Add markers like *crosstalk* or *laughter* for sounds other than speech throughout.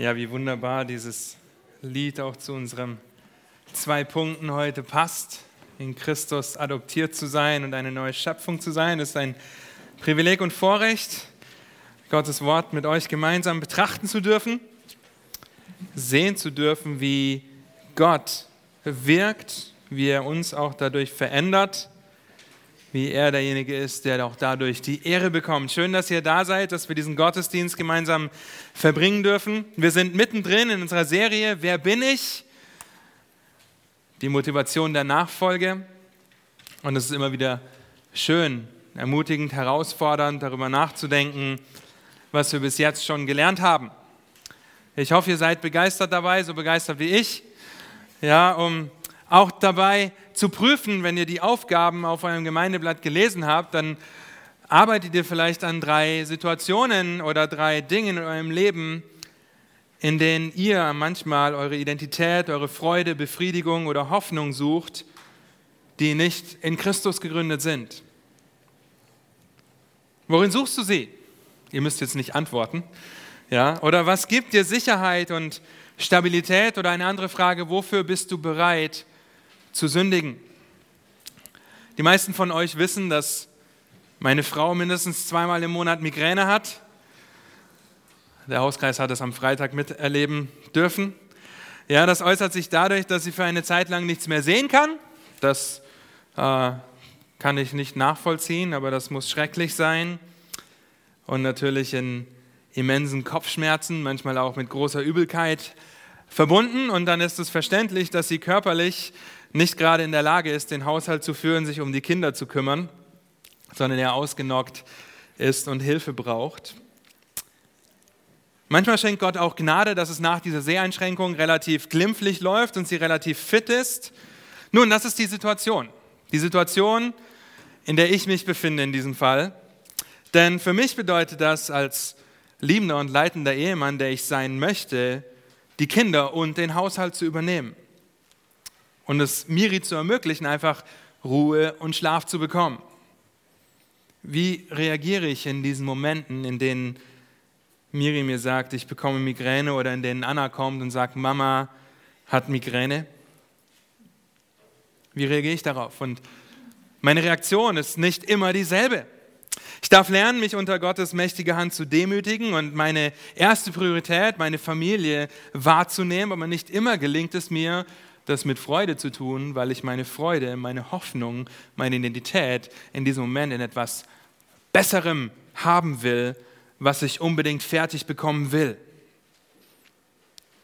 Ja, wie wunderbar dieses Lied auch zu unseren zwei Punkten heute passt. In Christus adoptiert zu sein und eine neue Schöpfung zu sein, ist ein Privileg und Vorrecht, Gottes Wort mit euch gemeinsam betrachten zu dürfen, sehen zu dürfen, wie Gott wirkt, wie er uns auch dadurch verändert wie er derjenige ist, der auch dadurch die Ehre bekommt. Schön, dass ihr da seid, dass wir diesen Gottesdienst gemeinsam verbringen dürfen. Wir sind mittendrin in unserer Serie Wer bin ich? Die Motivation der Nachfolge. Und es ist immer wieder schön, ermutigend, herausfordernd, darüber nachzudenken, was wir bis jetzt schon gelernt haben. Ich hoffe, ihr seid begeistert dabei, so begeistert wie ich, ja, um auch dabei zu prüfen, wenn ihr die Aufgaben auf eurem Gemeindeblatt gelesen habt, dann arbeitet ihr vielleicht an drei Situationen oder drei Dingen in eurem Leben, in denen ihr manchmal eure Identität, eure Freude, Befriedigung oder Hoffnung sucht, die nicht in Christus gegründet sind. Worin suchst du sie? Ihr müsst jetzt nicht antworten. Ja? Oder was gibt dir Sicherheit und Stabilität? Oder eine andere Frage, wofür bist du bereit, zu sündigen. Die meisten von euch wissen, dass meine Frau mindestens zweimal im Monat Migräne hat. Der Hauskreis hat es am Freitag miterleben dürfen. Ja, das äußert sich dadurch, dass sie für eine Zeit lang nichts mehr sehen kann. Das äh, kann ich nicht nachvollziehen, aber das muss schrecklich sein. Und natürlich in immensen Kopfschmerzen, manchmal auch mit großer Übelkeit verbunden. Und dann ist es verständlich, dass sie körperlich nicht gerade in der Lage ist, den Haushalt zu führen, sich um die Kinder zu kümmern, sondern er ausgenockt ist und Hilfe braucht. Manchmal schenkt Gott auch Gnade, dass es nach dieser Seheinschränkung relativ glimpflich läuft und sie relativ fit ist. Nun, das ist die Situation. Die Situation, in der ich mich befinde in diesem Fall. Denn für mich bedeutet das als liebender und leitender Ehemann, der ich sein möchte, die Kinder und den Haushalt zu übernehmen und es Miri zu ermöglichen, einfach Ruhe und Schlaf zu bekommen. Wie reagiere ich in diesen Momenten, in denen Miri mir sagt, ich bekomme Migräne oder in denen Anna kommt und sagt, Mama hat Migräne? Wie reagiere ich darauf? Und meine Reaktion ist nicht immer dieselbe. Ich darf lernen, mich unter Gottes mächtige Hand zu demütigen und meine erste Priorität, meine Familie wahrzunehmen, aber nicht immer gelingt es mir, das mit Freude zu tun, weil ich meine Freude, meine Hoffnung, meine Identität in diesem Moment in etwas Besserem haben will, was ich unbedingt fertig bekommen will.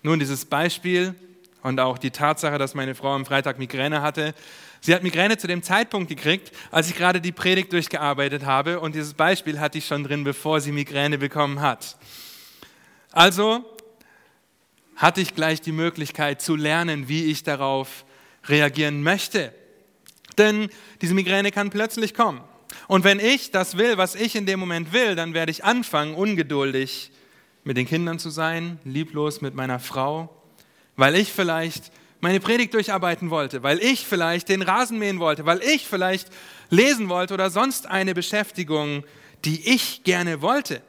Nun, dieses Beispiel und auch die Tatsache, dass meine Frau am Freitag Migräne hatte. Sie hat Migräne zu dem Zeitpunkt gekriegt, als ich gerade die Predigt durchgearbeitet habe und dieses Beispiel hatte ich schon drin, bevor sie Migräne bekommen hat. Also hatte ich gleich die Möglichkeit zu lernen, wie ich darauf reagieren möchte. Denn diese Migräne kann plötzlich kommen. Und wenn ich das will, was ich in dem Moment will, dann werde ich anfangen, ungeduldig mit den Kindern zu sein, lieblos mit meiner Frau, weil ich vielleicht meine Predigt durcharbeiten wollte, weil ich vielleicht den Rasen mähen wollte, weil ich vielleicht lesen wollte oder sonst eine Beschäftigung, die ich gerne wollte.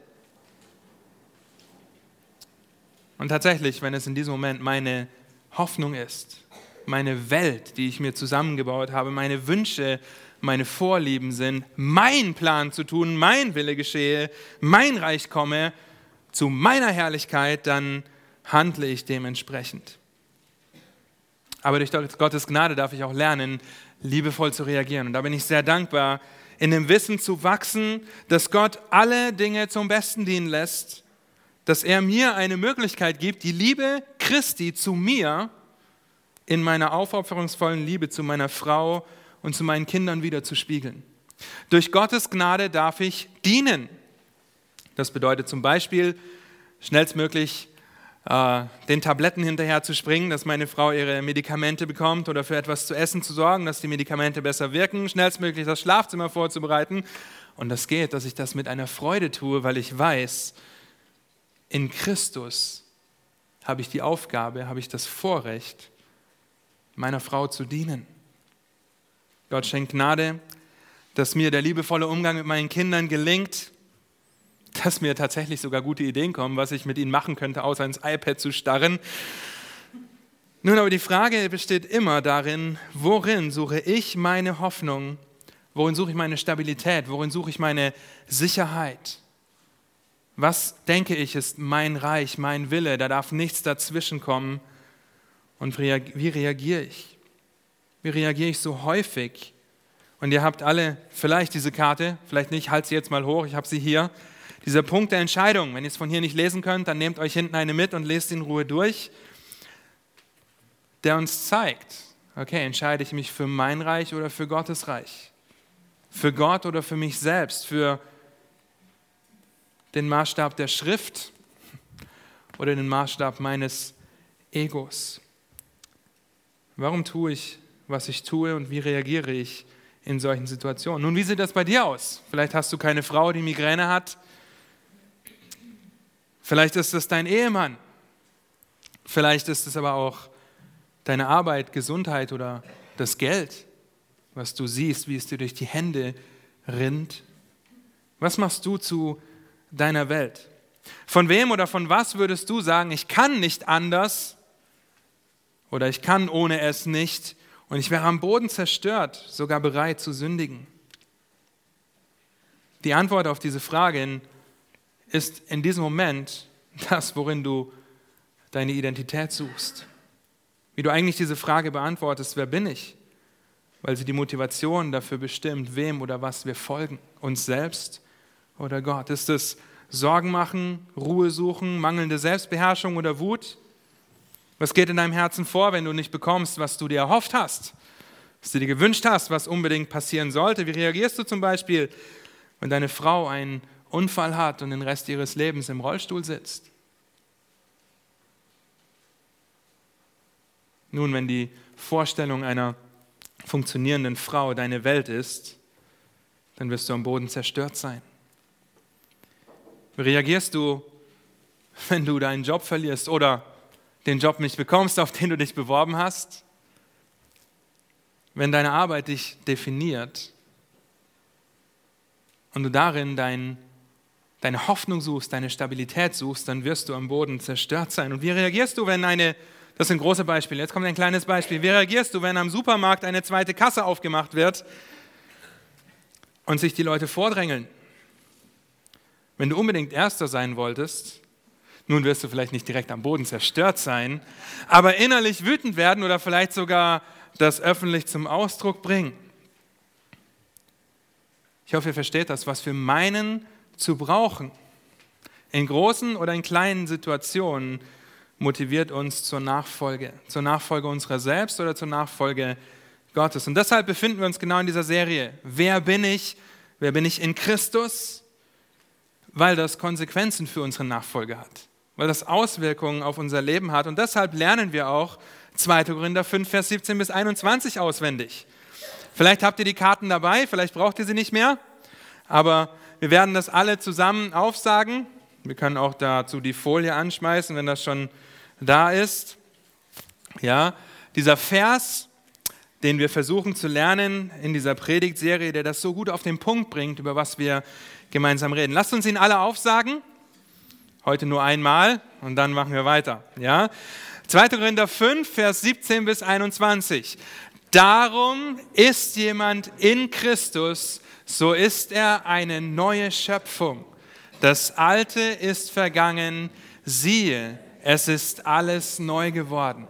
Und tatsächlich, wenn es in diesem Moment meine Hoffnung ist, meine Welt, die ich mir zusammengebaut habe, meine Wünsche, meine Vorlieben sind, mein Plan zu tun, mein Wille geschehe, mein Reich komme, zu meiner Herrlichkeit, dann handle ich dementsprechend. Aber durch Gottes Gnade darf ich auch lernen, liebevoll zu reagieren. Und da bin ich sehr dankbar, in dem Wissen zu wachsen, dass Gott alle Dinge zum Besten dienen lässt dass er mir eine Möglichkeit gibt, die Liebe Christi zu mir in meiner aufopferungsvollen Liebe zu meiner Frau und zu meinen Kindern wieder zu spiegeln. Durch Gottes Gnade darf ich dienen. Das bedeutet zum Beispiel, schnellstmöglich äh, den Tabletten hinterher zu springen, dass meine Frau ihre Medikamente bekommt oder für etwas zu essen zu sorgen, dass die Medikamente besser wirken, schnellstmöglich das Schlafzimmer vorzubereiten. Und das geht, dass ich das mit einer Freude tue, weil ich weiß, in Christus habe ich die Aufgabe, habe ich das Vorrecht, meiner Frau zu dienen. Gott schenkt Gnade, dass mir der liebevolle Umgang mit meinen Kindern gelingt, dass mir tatsächlich sogar gute Ideen kommen, was ich mit ihnen machen könnte, außer ins iPad zu starren. Nun, aber die Frage besteht immer darin, worin suche ich meine Hoffnung? Worin suche ich meine Stabilität? Worin suche ich meine Sicherheit? Was denke ich ist mein Reich, mein Wille? Da darf nichts dazwischen kommen. Und wie reagiere ich? Wie reagiere ich so häufig? Und ihr habt alle vielleicht diese Karte, vielleicht nicht, halt sie jetzt mal hoch, ich habe sie hier. Dieser Punkt der Entscheidung, wenn ihr es von hier nicht lesen könnt, dann nehmt euch hinten eine mit und lest in Ruhe durch, der uns zeigt, okay, entscheide ich mich für mein Reich oder für Gottes Reich? Für Gott oder für mich selbst? Für den Maßstab der Schrift oder den Maßstab meines Egos? Warum tue ich, was ich tue und wie reagiere ich in solchen Situationen? Nun, wie sieht das bei dir aus? Vielleicht hast du keine Frau, die Migräne hat. Vielleicht ist es dein Ehemann. Vielleicht ist es aber auch deine Arbeit, Gesundheit oder das Geld, was du siehst, wie es dir durch die Hände rinnt. Was machst du zu deiner Welt? Von wem oder von was würdest du sagen, ich kann nicht anders oder ich kann ohne es nicht und ich wäre am Boden zerstört, sogar bereit zu sündigen? Die Antwort auf diese Frage ist in diesem Moment das, worin du deine Identität suchst. Wie du eigentlich diese Frage beantwortest, wer bin ich? Weil sie die Motivation dafür bestimmt, wem oder was wir folgen, uns selbst oder Gott. Ist es Sorgen machen, Ruhe suchen, mangelnde Selbstbeherrschung oder Wut? Was geht in deinem Herzen vor, wenn du nicht bekommst, was du dir erhofft hast, was du dir gewünscht hast, was unbedingt passieren sollte? Wie reagierst du zum Beispiel, wenn deine Frau einen Unfall hat und den Rest ihres Lebens im Rollstuhl sitzt? Nun, wenn die Vorstellung einer funktionierenden Frau deine Welt ist, dann wirst du am Boden zerstört sein. Wie reagierst du, wenn du deinen Job verlierst oder den Job nicht bekommst, auf den du dich beworben hast, wenn deine Arbeit dich definiert und du darin dein, deine Hoffnung suchst, deine Stabilität suchst, dann wirst du am Boden zerstört sein. Und wie reagierst du, wenn eine, das sind große Beispiele, jetzt kommt ein kleines Beispiel, wie reagierst du, wenn am Supermarkt eine zweite Kasse aufgemacht wird und sich die Leute vordrängeln? Wenn du unbedingt Erster sein wolltest, nun wirst du vielleicht nicht direkt am Boden zerstört sein, aber innerlich wütend werden oder vielleicht sogar das öffentlich zum Ausdruck bringen. Ich hoffe, ihr versteht das, was wir meinen zu brauchen. In großen oder in kleinen Situationen motiviert uns zur Nachfolge, zur Nachfolge unserer selbst oder zur Nachfolge Gottes. Und deshalb befinden wir uns genau in dieser Serie. Wer bin ich? Wer bin ich in Christus? Weil das Konsequenzen für unsere Nachfolge hat weil das Auswirkungen auf unser Leben hat. Und deshalb lernen wir auch 2. Korinther 5, Vers 17 bis 21 auswendig. Vielleicht habt ihr die Karten dabei, vielleicht braucht ihr sie nicht mehr, aber wir werden das alle zusammen aufsagen. Wir können auch dazu die Folie anschmeißen, wenn das schon da ist. Ja, dieser Vers, den wir versuchen zu lernen in dieser Predigtserie, der das so gut auf den Punkt bringt, über was wir gemeinsam reden. Lasst uns ihn alle aufsagen. Heute nur einmal und dann machen wir weiter. Ja? 2. Korinther 5, Vers 17 bis 21. Darum ist jemand in Christus, so ist er eine neue Schöpfung. Das Alte ist vergangen, siehe, es ist alles neu geworden.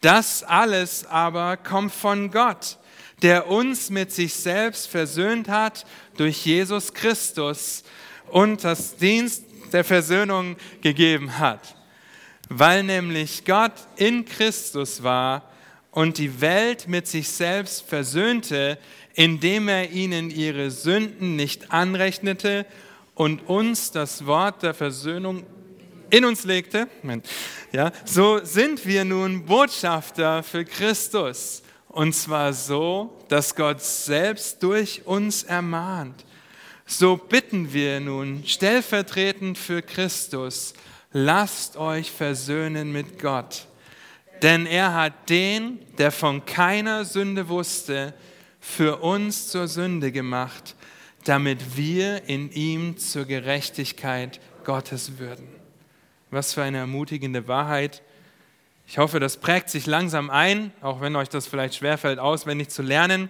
Das alles aber kommt von Gott, der uns mit sich selbst versöhnt hat durch Jesus Christus und das Dienst der Versöhnung gegeben hat. Weil nämlich Gott in Christus war und die Welt mit sich selbst versöhnte, indem er ihnen ihre Sünden nicht anrechnete und uns das Wort der Versöhnung in uns legte. Ja, so sind wir nun Botschafter für Christus. Und zwar so, dass Gott selbst durch uns ermahnt. So bitten wir nun stellvertretend für Christus, lasst euch versöhnen mit Gott. Denn er hat den, der von keiner Sünde wusste, für uns zur Sünde gemacht, damit wir in ihm zur Gerechtigkeit Gottes würden. Was für eine ermutigende Wahrheit. Ich hoffe, das prägt sich langsam ein, auch wenn euch das vielleicht schwerfällt, auswendig zu lernen.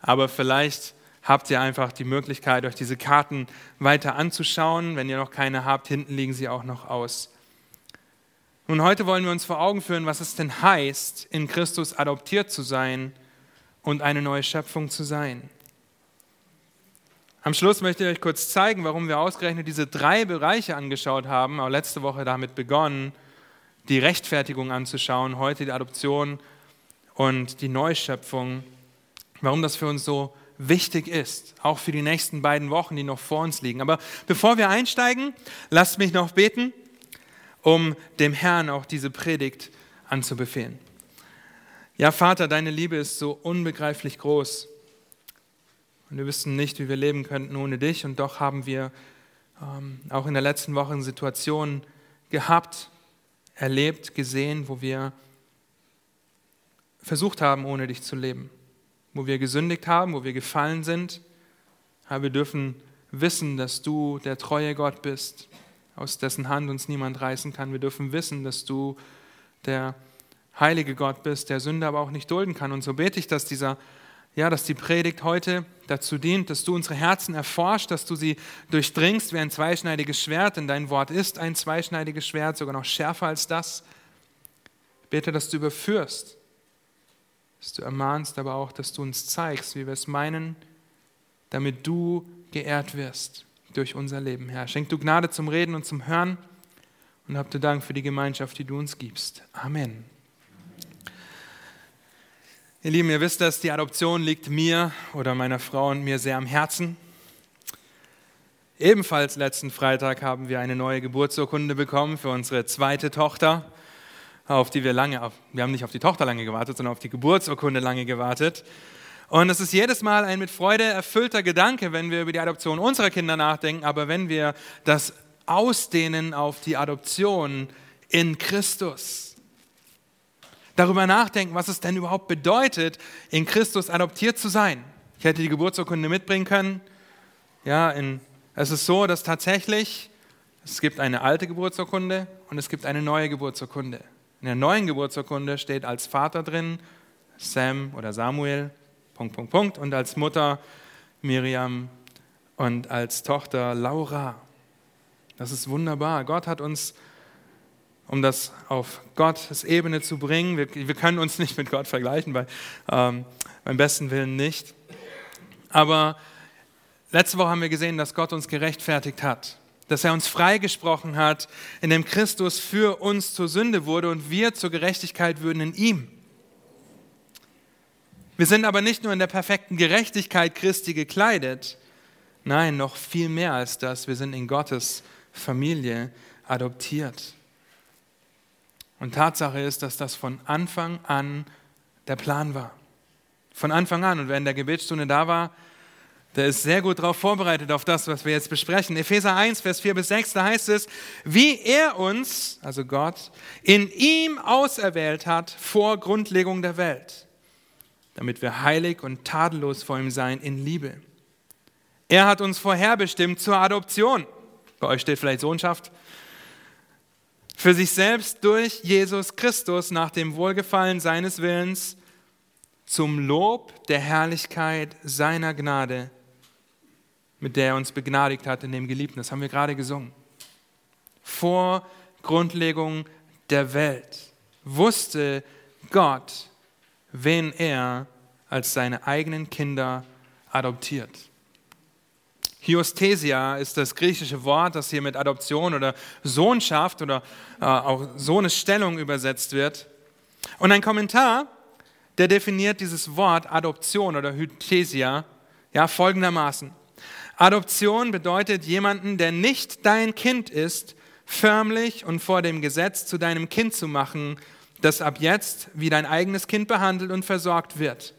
Aber vielleicht habt ihr einfach die Möglichkeit, euch diese Karten weiter anzuschauen. Wenn ihr noch keine habt, hinten liegen sie auch noch aus. Nun, heute wollen wir uns vor Augen führen, was es denn heißt, in Christus adoptiert zu sein und eine neue Schöpfung zu sein. Am Schluss möchte ich euch kurz zeigen, warum wir ausgerechnet diese drei Bereiche angeschaut haben. Auch letzte Woche damit begonnen, die Rechtfertigung anzuschauen, heute die Adoption und die Neuschöpfung. Warum das für uns so wichtig ist, auch für die nächsten beiden Wochen, die noch vor uns liegen. Aber bevor wir einsteigen, lasst mich noch beten, um dem Herrn auch diese Predigt anzubefehlen. Ja, Vater, deine Liebe ist so unbegreiflich groß. Und wir wissen nicht, wie wir leben könnten ohne dich. Und doch haben wir ähm, auch in der letzten Woche Situationen gehabt, erlebt, gesehen, wo wir versucht haben, ohne dich zu leben. Wo wir gesündigt haben, wo wir gefallen sind. Aber wir dürfen wissen, dass du der treue Gott bist, aus dessen Hand uns niemand reißen kann. Wir dürfen wissen, dass du der heilige Gott bist, der Sünde aber auch nicht dulden kann. Und so bete ich, dass dieser ja, dass die Predigt heute dazu dient, dass du unsere Herzen erforscht, dass du sie durchdringst wie ein zweischneidiges Schwert, denn dein Wort ist ein zweischneidiges Schwert, sogar noch schärfer als das. Ich bete, dass du überführst, dass du ermahnst, aber auch, dass du uns zeigst, wie wir es meinen, damit du geehrt wirst durch unser Leben, Herr. Schenk du Gnade zum Reden und zum Hören und habt du Dank für die Gemeinschaft, die du uns gibst. Amen. Ihr Lieben, ihr wisst dass die Adoption liegt mir oder meiner Frau und mir sehr am Herzen. Ebenfalls letzten Freitag haben wir eine neue Geburtsurkunde bekommen für unsere zweite Tochter, auf die wir lange, wir haben nicht auf die Tochter lange gewartet, sondern auf die Geburtsurkunde lange gewartet. Und es ist jedes Mal ein mit Freude erfüllter Gedanke, wenn wir über die Adoption unserer Kinder nachdenken, aber wenn wir das ausdehnen auf die Adoption in Christus darüber nachdenken, was es denn überhaupt bedeutet, in Christus adoptiert zu sein. Ich hätte die Geburtsurkunde mitbringen können. Ja, in, es ist so, dass tatsächlich es gibt eine alte Geburtsurkunde und es gibt eine neue Geburtsurkunde. In der neuen Geburtsurkunde steht als Vater drin Sam oder Samuel, Punkt, Punkt, Punkt, und als Mutter Miriam und als Tochter Laura. Das ist wunderbar. Gott hat uns um das auf Gottes Ebene zu bringen. Wir, wir können uns nicht mit Gott vergleichen, bei, ähm, beim besten Willen nicht. Aber letzte Woche haben wir gesehen, dass Gott uns gerechtfertigt hat, dass er uns freigesprochen hat, indem Christus für uns zur Sünde wurde und wir zur Gerechtigkeit würden in ihm. Wir sind aber nicht nur in der perfekten Gerechtigkeit Christi gekleidet, nein, noch viel mehr als das, wir sind in Gottes Familie adoptiert. Und Tatsache ist, dass das von Anfang an der Plan war. Von Anfang an. Und wer in der Gebetsstunde da war, der ist sehr gut darauf vorbereitet, auf das, was wir jetzt besprechen. Epheser 1, Vers 4 bis 6, da heißt es, wie er uns, also Gott, in ihm auserwählt hat vor Grundlegung der Welt, damit wir heilig und tadellos vor ihm sein in Liebe. Er hat uns vorherbestimmt zur Adoption. Bei euch steht vielleicht Sohnschaft für sich selbst durch Jesus Christus nach dem Wohlgefallen seines Willens zum Lob der Herrlichkeit seiner Gnade, mit der er uns begnadigt hat in dem Geliebten. Das haben wir gerade gesungen. Vor Grundlegung der Welt wusste Gott, wen er als seine eigenen Kinder adoptiert. Hyosthesia ist das griechische Wort, das hier mit Adoption oder Sohnschaft oder äh, auch Sohnesstellung übersetzt wird. Und ein Kommentar, der definiert dieses Wort Adoption oder Hyosthesia ja, folgendermaßen. Adoption bedeutet jemanden, der nicht dein Kind ist, förmlich und vor dem Gesetz zu deinem Kind zu machen, das ab jetzt wie dein eigenes Kind behandelt und versorgt wird.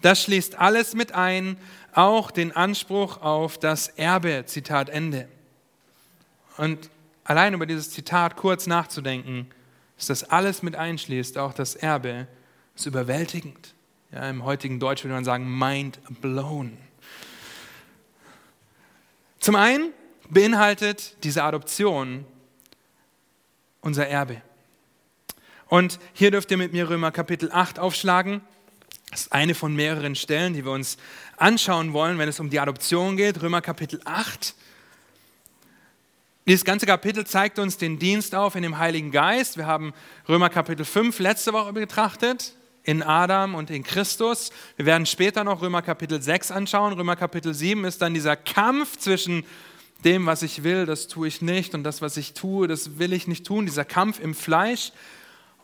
Das schließt alles mit ein, auch den Anspruch auf das Erbe. Zitat Ende. Und allein über dieses Zitat kurz nachzudenken, dass das alles mit einschließt, auch das Erbe, ist überwältigend. Ja, Im heutigen Deutsch würde man sagen, mind blown. Zum einen beinhaltet diese Adoption unser Erbe. Und hier dürft ihr mit mir Römer Kapitel 8 aufschlagen. Das ist eine von mehreren Stellen, die wir uns anschauen wollen, wenn es um die Adoption geht. Römer Kapitel 8. Dieses ganze Kapitel zeigt uns den Dienst auf in dem Heiligen Geist. Wir haben Römer Kapitel 5 letzte Woche betrachtet, in Adam und in Christus. Wir werden später noch Römer Kapitel 6 anschauen. Römer Kapitel 7 ist dann dieser Kampf zwischen dem, was ich will, das tue ich nicht und das, was ich tue, das will ich nicht tun, dieser Kampf im Fleisch.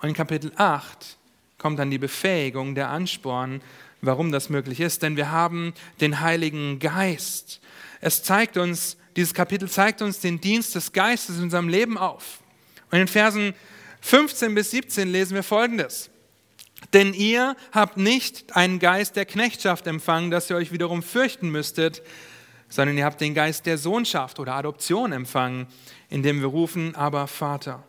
Und in Kapitel 8 kommt dann die Befähigung, der Ansporn, warum das möglich ist. Denn wir haben den Heiligen Geist. Es zeigt uns, dieses Kapitel zeigt uns den Dienst des Geistes in unserem Leben auf. Und in Versen 15 bis 17 lesen wir Folgendes. Denn ihr habt nicht einen Geist der Knechtschaft empfangen, dass ihr euch wiederum fürchten müsstet, sondern ihr habt den Geist der Sohnschaft oder Adoption empfangen, indem wir rufen, aber Vater.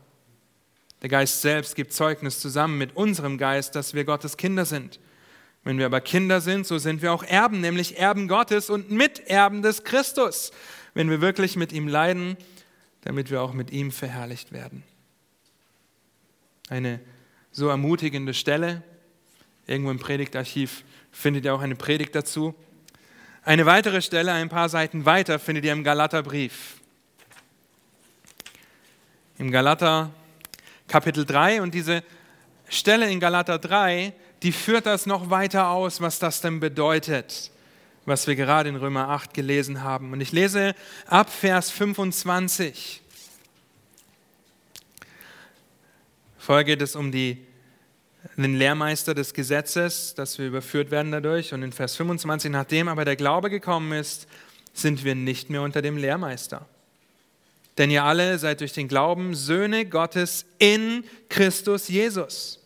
Der Geist selbst gibt Zeugnis zusammen mit unserem Geist, dass wir Gottes Kinder sind. Wenn wir aber Kinder sind, so sind wir auch Erben, nämlich Erben Gottes und Miterben des Christus, wenn wir wirklich mit ihm leiden, damit wir auch mit ihm verherrlicht werden. Eine so ermutigende Stelle. Irgendwo im Predigtarchiv findet ihr auch eine Predigt dazu. Eine weitere Stelle, ein paar Seiten weiter, findet ihr im Galaterbrief. Im Galater Kapitel 3 und diese Stelle in Galater 3, die führt das noch weiter aus, was das denn bedeutet, was wir gerade in Römer 8 gelesen haben. Und ich lese ab Vers 25. Vorher geht es um die, den Lehrmeister des Gesetzes, dass wir überführt werden dadurch. Und in Vers 25, nachdem aber der Glaube gekommen ist, sind wir nicht mehr unter dem Lehrmeister. Denn ihr alle seid durch den Glauben Söhne Gottes in Christus Jesus.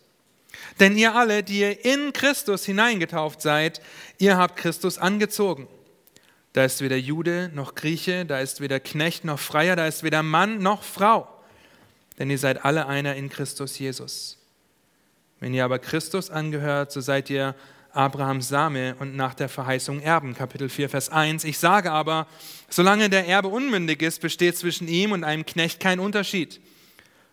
Denn ihr alle, die ihr in Christus hineingetauft seid, ihr habt Christus angezogen. Da ist weder Jude noch Grieche, da ist weder Knecht noch Freier, da ist weder Mann noch Frau. Denn ihr seid alle einer in Christus Jesus. Wenn ihr aber Christus angehört, so seid ihr Abrahams Same und nach der Verheißung Erben. Kapitel 4, Vers 1. Ich sage aber, solange der Erbe unmündig ist, besteht zwischen ihm und einem Knecht kein Unterschied,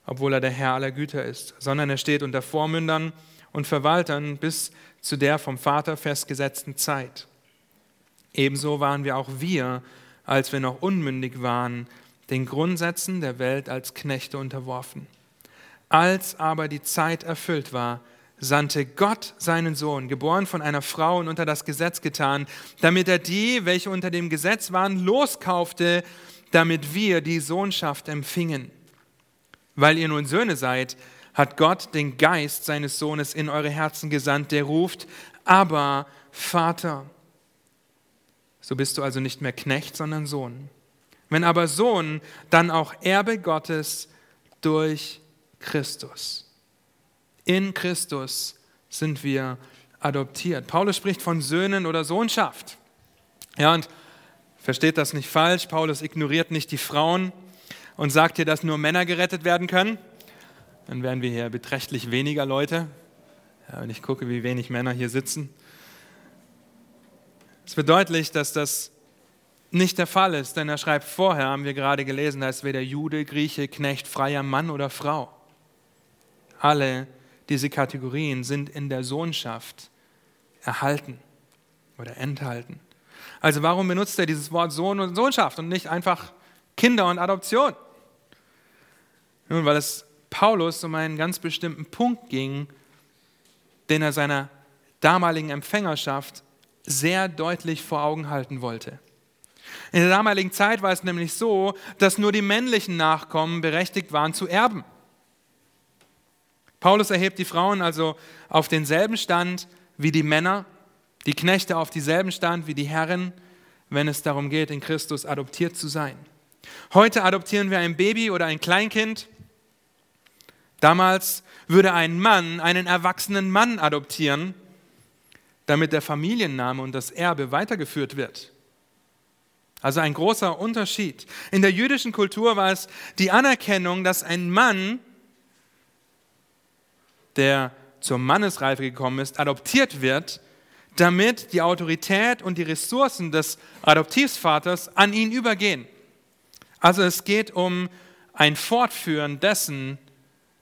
obwohl er der Herr aller Güter ist, sondern er steht unter Vormündern und Verwaltern bis zu der vom Vater festgesetzten Zeit. Ebenso waren wir auch wir, als wir noch unmündig waren, den Grundsätzen der Welt als Knechte unterworfen. Als aber die Zeit erfüllt war, sandte Gott seinen Sohn, geboren von einer Frau und unter das Gesetz getan, damit er die, welche unter dem Gesetz waren, loskaufte, damit wir die Sohnschaft empfingen. Weil ihr nun Söhne seid, hat Gott den Geist seines Sohnes in eure Herzen gesandt, der ruft, aber Vater. So bist du also nicht mehr Knecht, sondern Sohn. Wenn aber Sohn, dann auch Erbe Gottes durch Christus. In Christus sind wir adoptiert. Paulus spricht von Söhnen oder Sohnschaft. Ja, und versteht das nicht falsch. Paulus ignoriert nicht die Frauen und sagt hier, dass nur Männer gerettet werden können. Dann wären wir hier beträchtlich weniger Leute. Ja, wenn ich gucke, wie wenig Männer hier sitzen. Es wird deutlich, dass das nicht der Fall ist, denn er schreibt vorher, haben wir gerade gelesen, da ist weder Jude, Grieche, Knecht, freier Mann oder Frau. Alle diese Kategorien sind in der Sohnschaft erhalten oder enthalten. Also warum benutzt er dieses Wort Sohn und Sohnschaft und nicht einfach Kinder und Adoption? Nun, weil es Paulus um einen ganz bestimmten Punkt ging, den er seiner damaligen Empfängerschaft sehr deutlich vor Augen halten wollte. In der damaligen Zeit war es nämlich so, dass nur die männlichen Nachkommen berechtigt waren zu erben. Paulus erhebt die Frauen also auf denselben Stand wie die Männer, die Knechte auf dieselben Stand wie die Herren, wenn es darum geht, in Christus adoptiert zu sein. Heute adoptieren wir ein Baby oder ein Kleinkind. Damals würde ein Mann einen erwachsenen Mann adoptieren, damit der Familienname und das Erbe weitergeführt wird. Also ein großer Unterschied. In der jüdischen Kultur war es die Anerkennung, dass ein Mann der zur Mannesreife gekommen ist, adoptiert wird, damit die Autorität und die Ressourcen des Adoptivvaters an ihn übergehen. Also es geht um ein Fortführen dessen,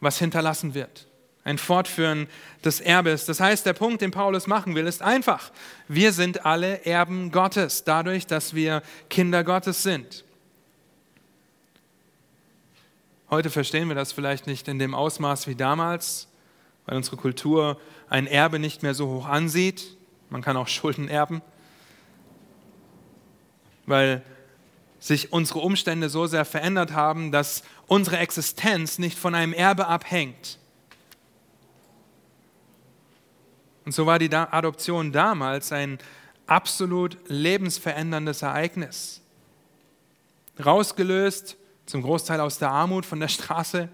was hinterlassen wird. Ein Fortführen des Erbes. Das heißt, der Punkt, den Paulus machen will, ist einfach. Wir sind alle Erben Gottes, dadurch, dass wir Kinder Gottes sind. Heute verstehen wir das vielleicht nicht in dem Ausmaß wie damals, weil unsere Kultur ein Erbe nicht mehr so hoch ansieht. Man kann auch *laughs* Schulden erben, weil sich unsere Umstände so sehr verändert haben, dass unsere Existenz nicht von einem Erbe abhängt. Und so war die Adoption damals ein absolut lebensveränderndes Ereignis. Rausgelöst zum Großteil aus der Armut von der Straße,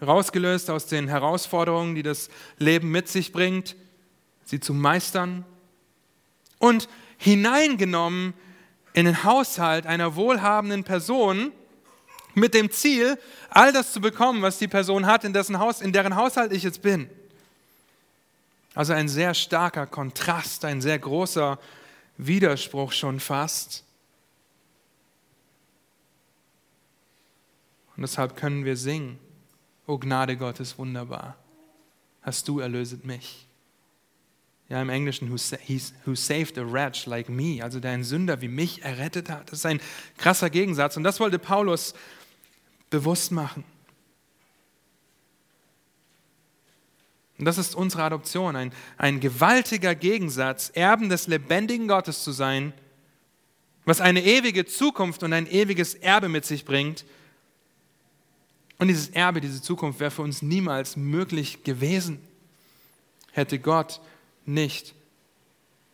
rausgelöst aus den Herausforderungen, die das Leben mit sich bringt, sie zu meistern und hineingenommen in den Haushalt einer wohlhabenden Person mit dem Ziel, all das zu bekommen, was die Person hat, in, dessen Haus, in deren Haushalt ich jetzt bin. Also ein sehr starker Kontrast, ein sehr großer Widerspruch schon fast. Und deshalb können wir singen, O Gnade Gottes wunderbar, hast du erlöset mich. Ja, im Englischen, who, who saved a wretch like me, also der ein Sünder wie mich errettet hat. Das ist ein krasser Gegensatz. Und das wollte Paulus bewusst machen. Und das ist unsere Adoption, ein, ein gewaltiger Gegensatz, Erben des lebendigen Gottes zu sein, was eine ewige Zukunft und ein ewiges Erbe mit sich bringt. Und dieses Erbe, diese Zukunft wäre für uns niemals möglich gewesen, hätte Gott nicht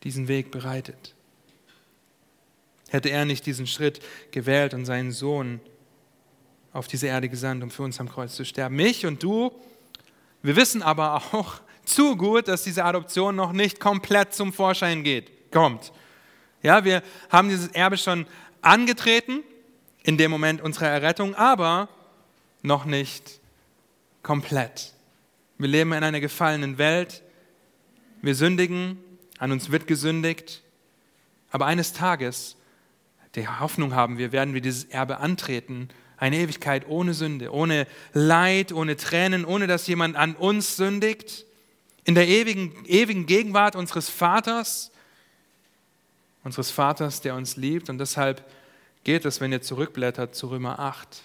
diesen Weg bereitet. Hätte er nicht diesen Schritt gewählt und seinen Sohn auf diese Erde gesandt, um für uns am Kreuz zu sterben. Mich und du, wir wissen aber auch *laughs* zu gut, dass diese Adoption noch nicht komplett zum Vorschein geht, kommt. Ja, wir haben dieses Erbe schon angetreten in dem Moment unserer Errettung, aber noch nicht komplett. Wir leben in einer gefallenen Welt, wir sündigen, an uns wird gesündigt, aber eines Tages, die Hoffnung haben wir, werden wir dieses Erbe antreten, eine Ewigkeit ohne Sünde, ohne Leid, ohne Tränen, ohne dass jemand an uns sündigt, in der ewigen, ewigen Gegenwart unseres Vaters, unseres Vaters, der uns liebt. Und deshalb geht es, wenn ihr zurückblättert zu Römer 8,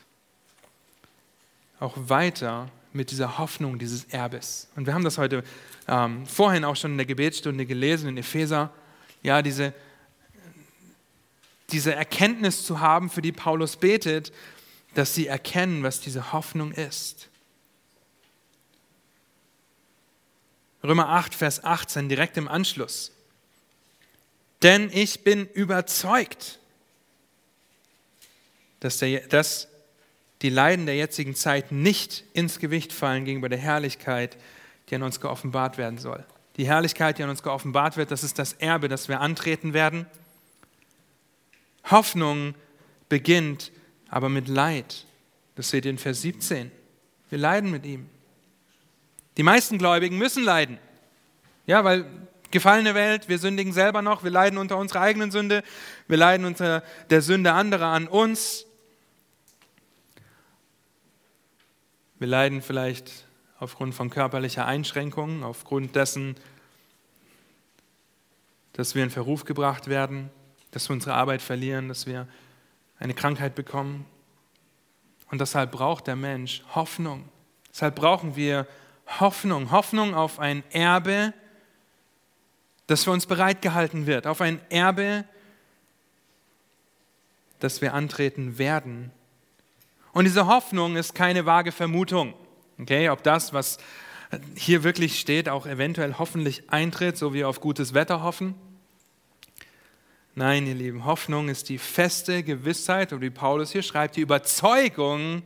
auch weiter mit dieser Hoffnung dieses Erbes. Und wir haben das heute ähm, vorhin auch schon in der Gebetsstunde gelesen, in Epheser, ja, diese, diese Erkenntnis zu haben, für die Paulus betet, dass sie erkennen, was diese Hoffnung ist. Römer 8, Vers 18, direkt im Anschluss. Denn ich bin überzeugt, dass, der, dass die Leiden der jetzigen Zeit nicht ins Gewicht fallen gegenüber der Herrlichkeit, die an uns geoffenbart werden soll. Die Herrlichkeit, die an uns geoffenbart wird, das ist das Erbe, das wir antreten werden. Hoffnung beginnt aber mit Leid. Das seht ihr in Vers 17. Wir leiden mit ihm. Die meisten Gläubigen müssen leiden. Ja, weil gefallene Welt, wir sündigen selber noch, wir leiden unter unserer eigenen Sünde, wir leiden unter der Sünde anderer an uns. Wir leiden vielleicht aufgrund von körperlicher Einschränkungen, aufgrund dessen, dass wir in Verruf gebracht werden, dass wir unsere Arbeit verlieren, dass wir eine Krankheit bekommen. Und deshalb braucht der Mensch Hoffnung. Deshalb brauchen wir Hoffnung, Hoffnung auf ein Erbe, das für uns bereitgehalten wird, auf ein Erbe, das wir antreten werden. Und diese Hoffnung ist keine vage Vermutung. Okay, ob das, was hier wirklich steht, auch eventuell hoffentlich eintritt, so wie wir auf gutes Wetter hoffen. Nein, ihr Lieben, Hoffnung ist die feste Gewissheit, und wie Paulus hier schreibt, die Überzeugung,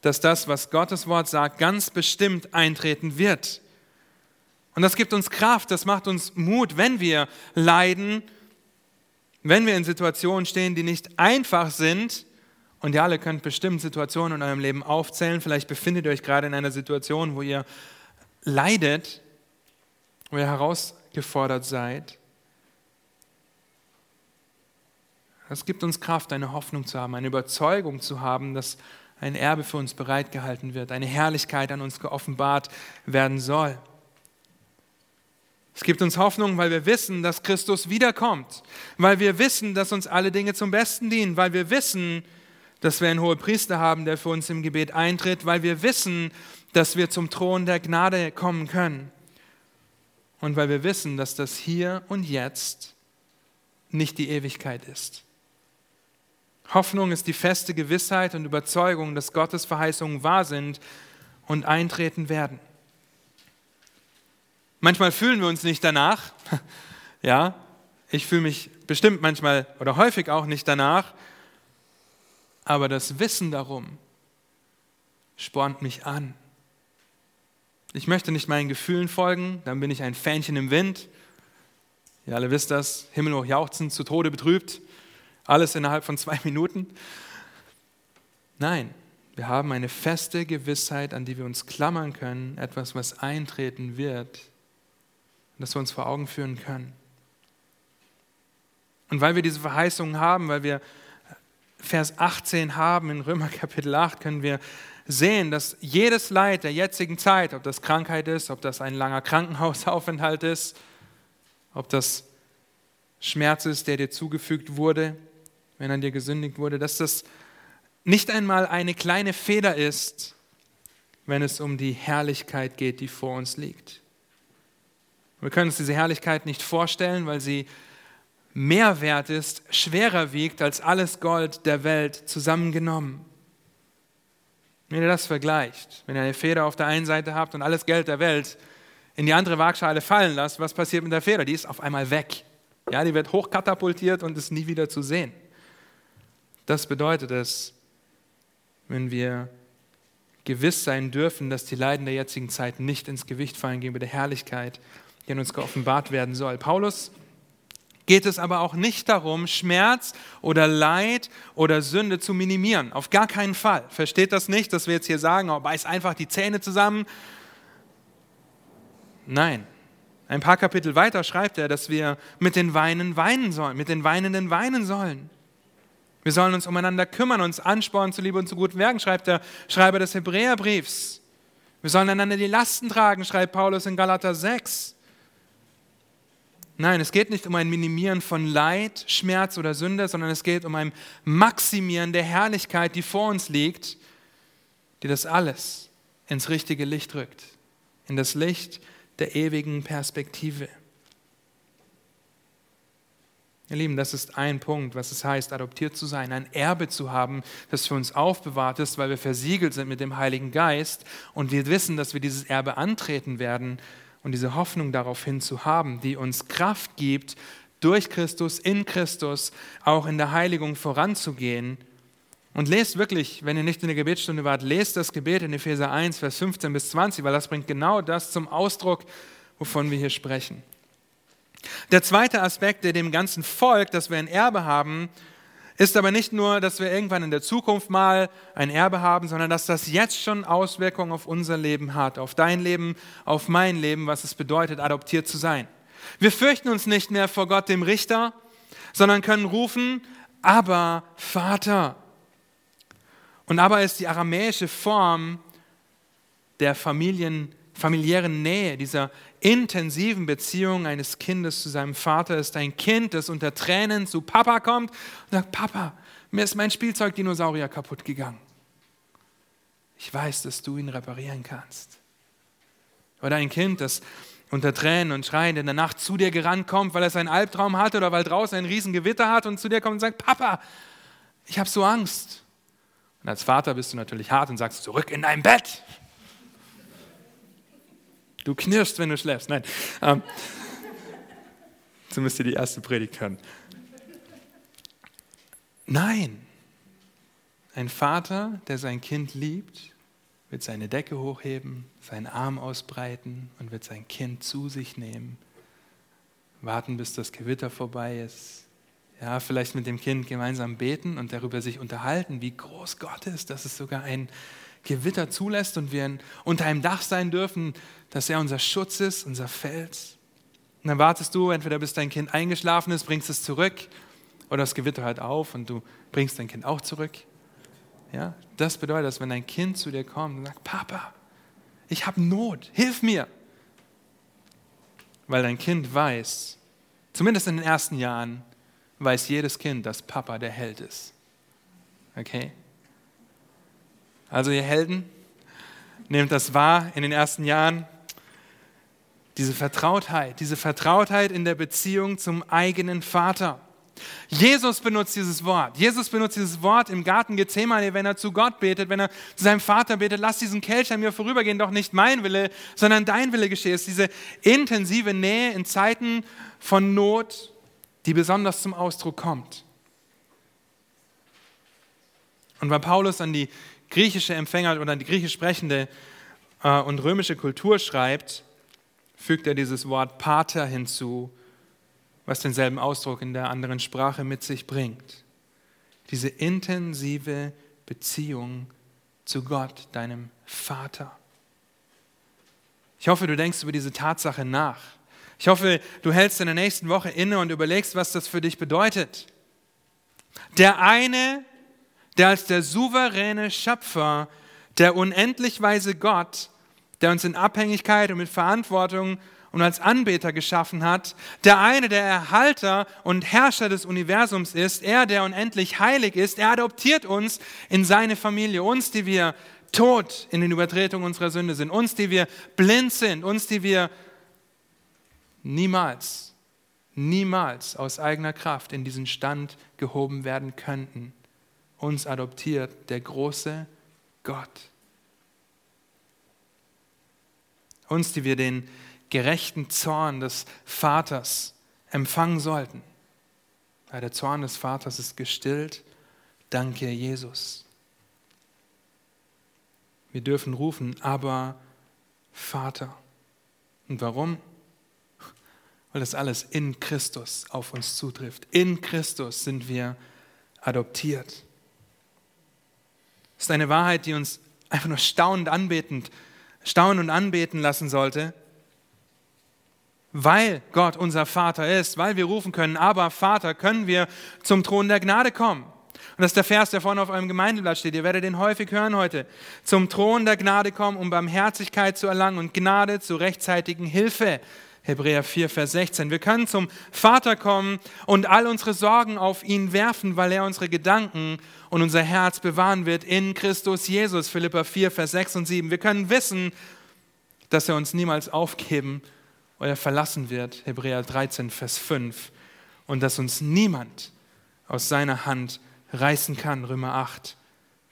dass das, was Gottes Wort sagt, ganz bestimmt eintreten wird. Und das gibt uns Kraft, das macht uns Mut, wenn wir leiden, wenn wir in Situationen stehen, die nicht einfach sind, und ihr alle könnt bestimmt Situationen in eurem Leben aufzählen. Vielleicht befindet ihr euch gerade in einer Situation, wo ihr leidet, wo ihr heraus, gefordert seid. Es gibt uns Kraft, eine Hoffnung zu haben, eine Überzeugung zu haben, dass ein Erbe für uns bereitgehalten wird, eine Herrlichkeit an uns geoffenbart werden soll. Es gibt uns Hoffnung, weil wir wissen, dass Christus wiederkommt, weil wir wissen, dass uns alle Dinge zum Besten dienen, weil wir wissen, dass wir einen hohen Priester haben, der für uns im Gebet eintritt, weil wir wissen, dass wir zum Thron der Gnade kommen können und weil wir wissen, dass das hier und jetzt nicht die Ewigkeit ist. Hoffnung ist die feste Gewissheit und Überzeugung, dass Gottes Verheißungen wahr sind und eintreten werden. Manchmal fühlen wir uns nicht danach. *laughs* Ja, ich fühle mich bestimmt manchmal oder häufig auch nicht danach. Aber das Wissen darum spornt mich an. Ich möchte nicht meinen Gefühlen folgen, dann bin ich ein Fähnchen im Wind. Ihr alle wisst das, himmelhoch jauchzend, zu Tode betrübt. Alles innerhalb von zwei Minuten. Nein, wir haben eine feste Gewissheit, an die wir uns klammern können, etwas, was eintreten wird, das wir uns vor Augen führen können. Und weil wir diese Verheißungen haben, weil wir Vers 18 haben in Römer Kapitel 8, können wir sehen, dass jedes Leid der jetzigen Zeit, ob das Krankheit ist, ob das ein langer Krankenhausaufenthalt ist, ob das Schmerz ist, der dir zugefügt wurde, wenn an dir gesündigt wurde, dass das nicht einmal eine kleine Feder ist, wenn es um die Herrlichkeit geht, die vor uns liegt. Wir können uns diese Herrlichkeit nicht vorstellen, weil sie mehr wert ist, schwerer wiegt als alles Gold der Welt zusammengenommen. Wenn ihr das vergleicht, wenn ihr eine Feder auf der einen Seite habt und alles Geld der Welt in die andere Waagschale fallen lasst, was passiert mit der Feder? Die ist auf einmal weg. Ja, die wird hochkatapultiert und ist nie wieder zu sehen. Das bedeutet es, wenn wir gewiss sein dürfen, dass die Leiden der jetzigen Zeit nicht ins Gewicht fallen gegenüber der Herrlichkeit, die an uns geoffenbart werden soll. Paulus geht es aber auch nicht darum, Schmerz oder Leid oder Sünde zu minimieren. Auf gar keinen Fall. Versteht das nicht, dass wir jetzt hier sagen, oh, beiß einfach die Zähne zusammen. Nein. Ein paar Kapitel weiter schreibt er, dass wir mit den Weinen weinen sollen, mit den Weinenden weinen sollen. Wir sollen uns umeinander kümmern, uns anspornen zu Liebe und zu guten Werken, schreibt der Schreiber des Hebräerbriefs. Wir sollen einander die Lasten tragen, schreibt Paulus in Galater 6. Nein, es geht nicht um ein Minimieren von Leid, Schmerz oder Sünde, sondern es geht um ein Maximieren der Herrlichkeit, die vor uns liegt, die das alles ins richtige Licht rückt, in das Licht der ewigen Perspektive. Ihr Lieben, das ist ein Punkt, was es heißt, adoptiert zu sein, ein Erbe zu haben, das für uns aufbewahrt ist, weil wir versiegelt sind mit dem Heiligen Geist und wir wissen, dass wir dieses Erbe antreten werden und diese Hoffnung darauf hin zu haben, die uns Kraft gibt, durch Christus, in Christus, auch in der Heiligung voranzugehen. Und lest wirklich, wenn ihr nicht in der Gebetsstunde wart, lest das Gebet in Epheser 1, Vers 15 bis 20, weil das bringt genau das zum Ausdruck, wovon wir hier sprechen. Der zweite Aspekt, der dem ganzen Volk, dass wir ein Erbe haben, ist aber nicht nur, dass wir irgendwann in der Zukunft mal ein Erbe haben, sondern dass das jetzt schon Auswirkungen auf unser Leben hat, auf dein Leben, auf mein Leben, was es bedeutet, adoptiert zu sein. Wir fürchten uns nicht mehr vor Gott, dem Richter, sondern können rufen, aber Vater. Und aber ist die aramäische Form der Familien, familiären Nähe, dieser intensiven Beziehung eines Kindes zu seinem Vater ist ein Kind, das unter Tränen zu Papa kommt und sagt, Papa, mir ist mein Spielzeugdinosaurier kaputt gegangen. Ich weiß, dass du ihn reparieren kannst. Oder ein Kind, das unter Tränen und Schreien in der Nacht zu dir gerannt kommt, weil es einen Albtraum hat oder weil draußen ein Riesengewitter hat und zu dir kommt und sagt, Papa, ich habe so Angst. Und als Vater bist du natürlich hart und sagst, zurück in dein Bett. Du knirschst, wenn du schläfst. Nein. Ähm, so müsst ihr die erste Predigt hören. Nein. Ein Vater, der sein Kind liebt, wird seine Decke hochheben, seinen Arm ausbreiten und wird sein Kind zu sich nehmen. Warten, bis das Gewitter vorbei ist. Ja, vielleicht mit dem Kind gemeinsam beten und darüber sich unterhalten, wie groß Gott ist, dass es sogar ein Gewitter zulässt und wir unter einem Dach sein dürfen, dass er unser Schutz ist, unser Fels. Und dann wartest du, entweder bis dein Kind eingeschlafen ist, bringst es zurück, oder das Gewitter hört auf und du bringst dein Kind auch zurück. Ja, das bedeutet, dass wenn dein Kind zu dir kommt und sagt, Papa, ich habe Not, hilf mir. Weil dein Kind weiß, zumindest in den ersten Jahren, weiß jedes Kind, dass Papa der Held ist. Okay? Also ihr Helden, nehmt das wahr in den ersten Jahren. Diese Vertrautheit, diese Vertrautheit in der Beziehung zum eigenen Vater. Jesus benutzt dieses Wort. Jesus benutzt dieses Wort im Garten Gethsemane, wenn er zu Gott betet, wenn er zu seinem Vater betet, lass diesen Kelch an mir vorübergehen, doch nicht mein Wille, sondern dein Wille geschehe. Es ist diese intensive Nähe in Zeiten von Not, die besonders zum Ausdruck kommt. Und weil Paulus an die griechische Empfänger oder an die griechisch sprechende äh, und römische Kultur schreibt, fügt er dieses Wort Pater hinzu, was denselben Ausdruck in der anderen Sprache mit sich bringt. Diese intensive Beziehung zu Gott, deinem Vater. Ich hoffe, du denkst über diese Tatsache nach. Ich hoffe, du hältst in der nächsten Woche inne und überlegst, was das für dich bedeutet. Der eine, der als der souveräne Schöpfer, der unendlich weise Gott, der uns in Abhängigkeit und mit Verantwortung und als Anbeter geschaffen hat, der eine der Erhalter und Herrscher des Universums ist, er, der unendlich heilig ist, er adoptiert uns in seine Familie, uns, die wir tot in den Übertretungen unserer Sünde sind, uns, die wir blind sind, uns, die wir niemals, niemals aus eigener Kraft in diesen Stand gehoben werden könnten. Uns adoptiert der große Gott. Uns, die wir den gerechten Zorn des Vaters empfangen sollten. Weil der Zorn des Vaters ist gestillt. Danke, Jesus. Wir dürfen rufen, aber Vater. Und warum? weil das alles in Christus auf uns zutrifft. In Christus sind wir adoptiert. Das ist eine Wahrheit, die uns einfach nur staunend anbetend, staunen und anbeten lassen sollte, weil Gott unser Vater ist, weil wir rufen können, aber Vater, können wir zum Thron der Gnade kommen. Und das ist der Vers, der vorne auf eurem Gemeindeblatt steht. Ihr werdet den häufig hören heute. Zum Thron der Gnade kommen, um Barmherzigkeit zu erlangen und Gnade zur rechtzeitigen Hilfe. Hebräer 4, Vers 16. Wir können zum Vater kommen und all unsere Sorgen auf ihn werfen, weil er unsere Gedanken und unser Herz bewahren wird in Christus Jesus. Philippa 4, Vers 6 und 7. Wir können wissen, dass er uns niemals aufgeben oder verlassen wird. Hebräer 13, Vers 5. Und dass uns niemand aus seiner Hand reißen kann. Römer 8,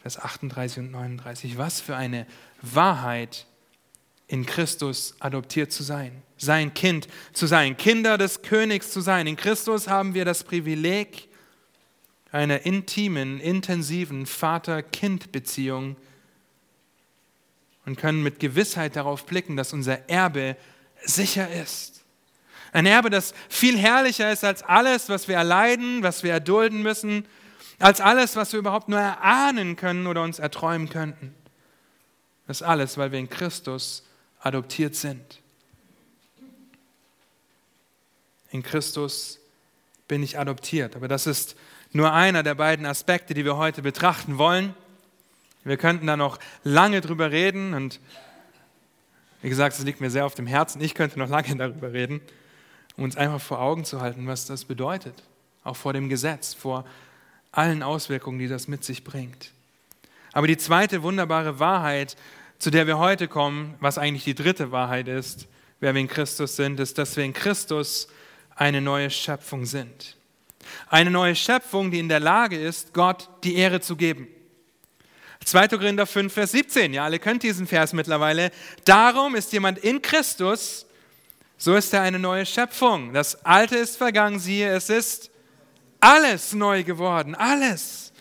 Vers 38 und 39. Was für eine Wahrheit in Christus adoptiert zu sein, sein Kind zu sein, Kinder des Königs zu sein. In Christus haben wir das Privileg einer intimen, intensiven Vater-Kind-Beziehung und können mit Gewissheit darauf blicken, dass unser Erbe sicher ist. Ein Erbe, das viel herrlicher ist als alles, was wir erleiden, was wir erdulden müssen, als alles, was wir überhaupt nur erahnen können oder uns erträumen könnten. Das alles, weil wir in Christus adoptiert sind. In Christus bin ich adoptiert. Aber das ist nur einer der beiden Aspekte, die wir heute betrachten wollen. Wir könnten da noch lange drüber reden und wie gesagt, es liegt mir sehr auf dem Herzen. Ich könnte noch lange *laughs* darüber reden, um uns einfach vor Augen zu halten, was das bedeutet. Auch vor dem Gesetz, vor allen Auswirkungen, die das mit sich bringt. Aber die zweite wunderbare Wahrheit, zu der wir heute kommen, was eigentlich die dritte Wahrheit ist, wer wir in Christus sind, ist, dass wir in Christus eine neue Schöpfung sind. Eine neue Schöpfung, die in der Lage ist, Gott die Ehre zu geben. 2. Korinther 5, Vers 17, ja, alle könnt diesen Vers mittlerweile. Darum ist jemand in Christus, so ist er eine neue Schöpfung. Das Alte ist vergangen, siehe, es ist alles neu geworden, alles.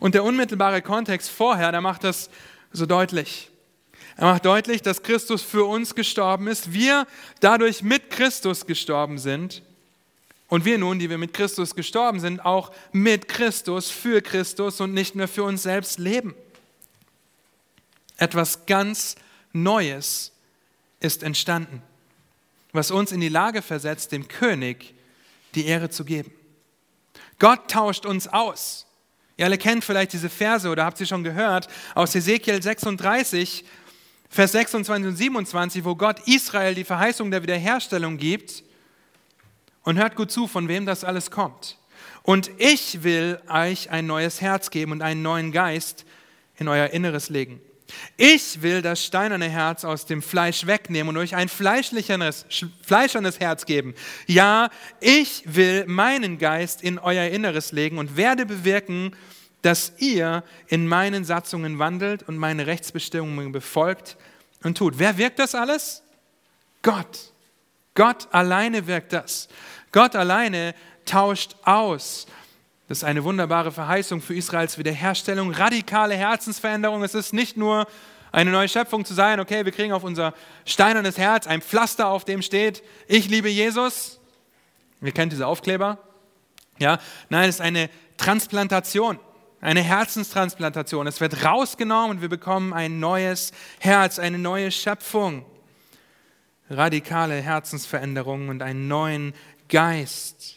Und der unmittelbare Kontext vorher, der macht das so deutlich. Er macht deutlich, dass Christus für uns gestorben ist, wir dadurch mit Christus gestorben sind und wir nun, die wir mit Christus gestorben sind, auch mit Christus, für Christus und nicht mehr für uns selbst leben. Etwas ganz Neues ist entstanden. was uns in die Lage versetzt, dem König die Ehre zu geben. Gott tauscht uns aus. Ihr alle kennt vielleicht diese Verse oder habt sie schon gehört aus Ezekiel 36, Vers 26 und 27, wo Gott Israel die Verheißung der Wiederherstellung gibt. Und hört gut zu, von wem das alles kommt. Und ich will euch ein neues Herz geben und einen neuen Geist in euer Inneres legen. Ich will das steinerne Herz aus dem Fleisch wegnehmen und euch ein fleischliches, fleischernes Herz geben. Ja, ich will meinen Geist in euer Inneres legen und werde bewirken, dass ihr in meinen Satzungen wandelt und meine Rechtsbestimmungen befolgt und tut. Wer wirkt das alles? Gott. Gott alleine wirkt das. Gott alleine tauscht aus. Das ist eine wunderbare Verheißung für Israels Wiederherstellung, radikale Herzensveränderung. Es ist nicht nur eine neue Schöpfung zu sein, okay, wir kriegen auf unser steinernes Herz ein Pflaster, auf dem steht, ich liebe Jesus. Ihr kennt diese Aufkleber. Ja, nein, es ist eine Transplantation, eine Herzenstransplantation. Es wird rausgenommen und wir bekommen ein neues Herz, eine neue Schöpfung. Radikale Herzensveränderung und einen neuen Geist.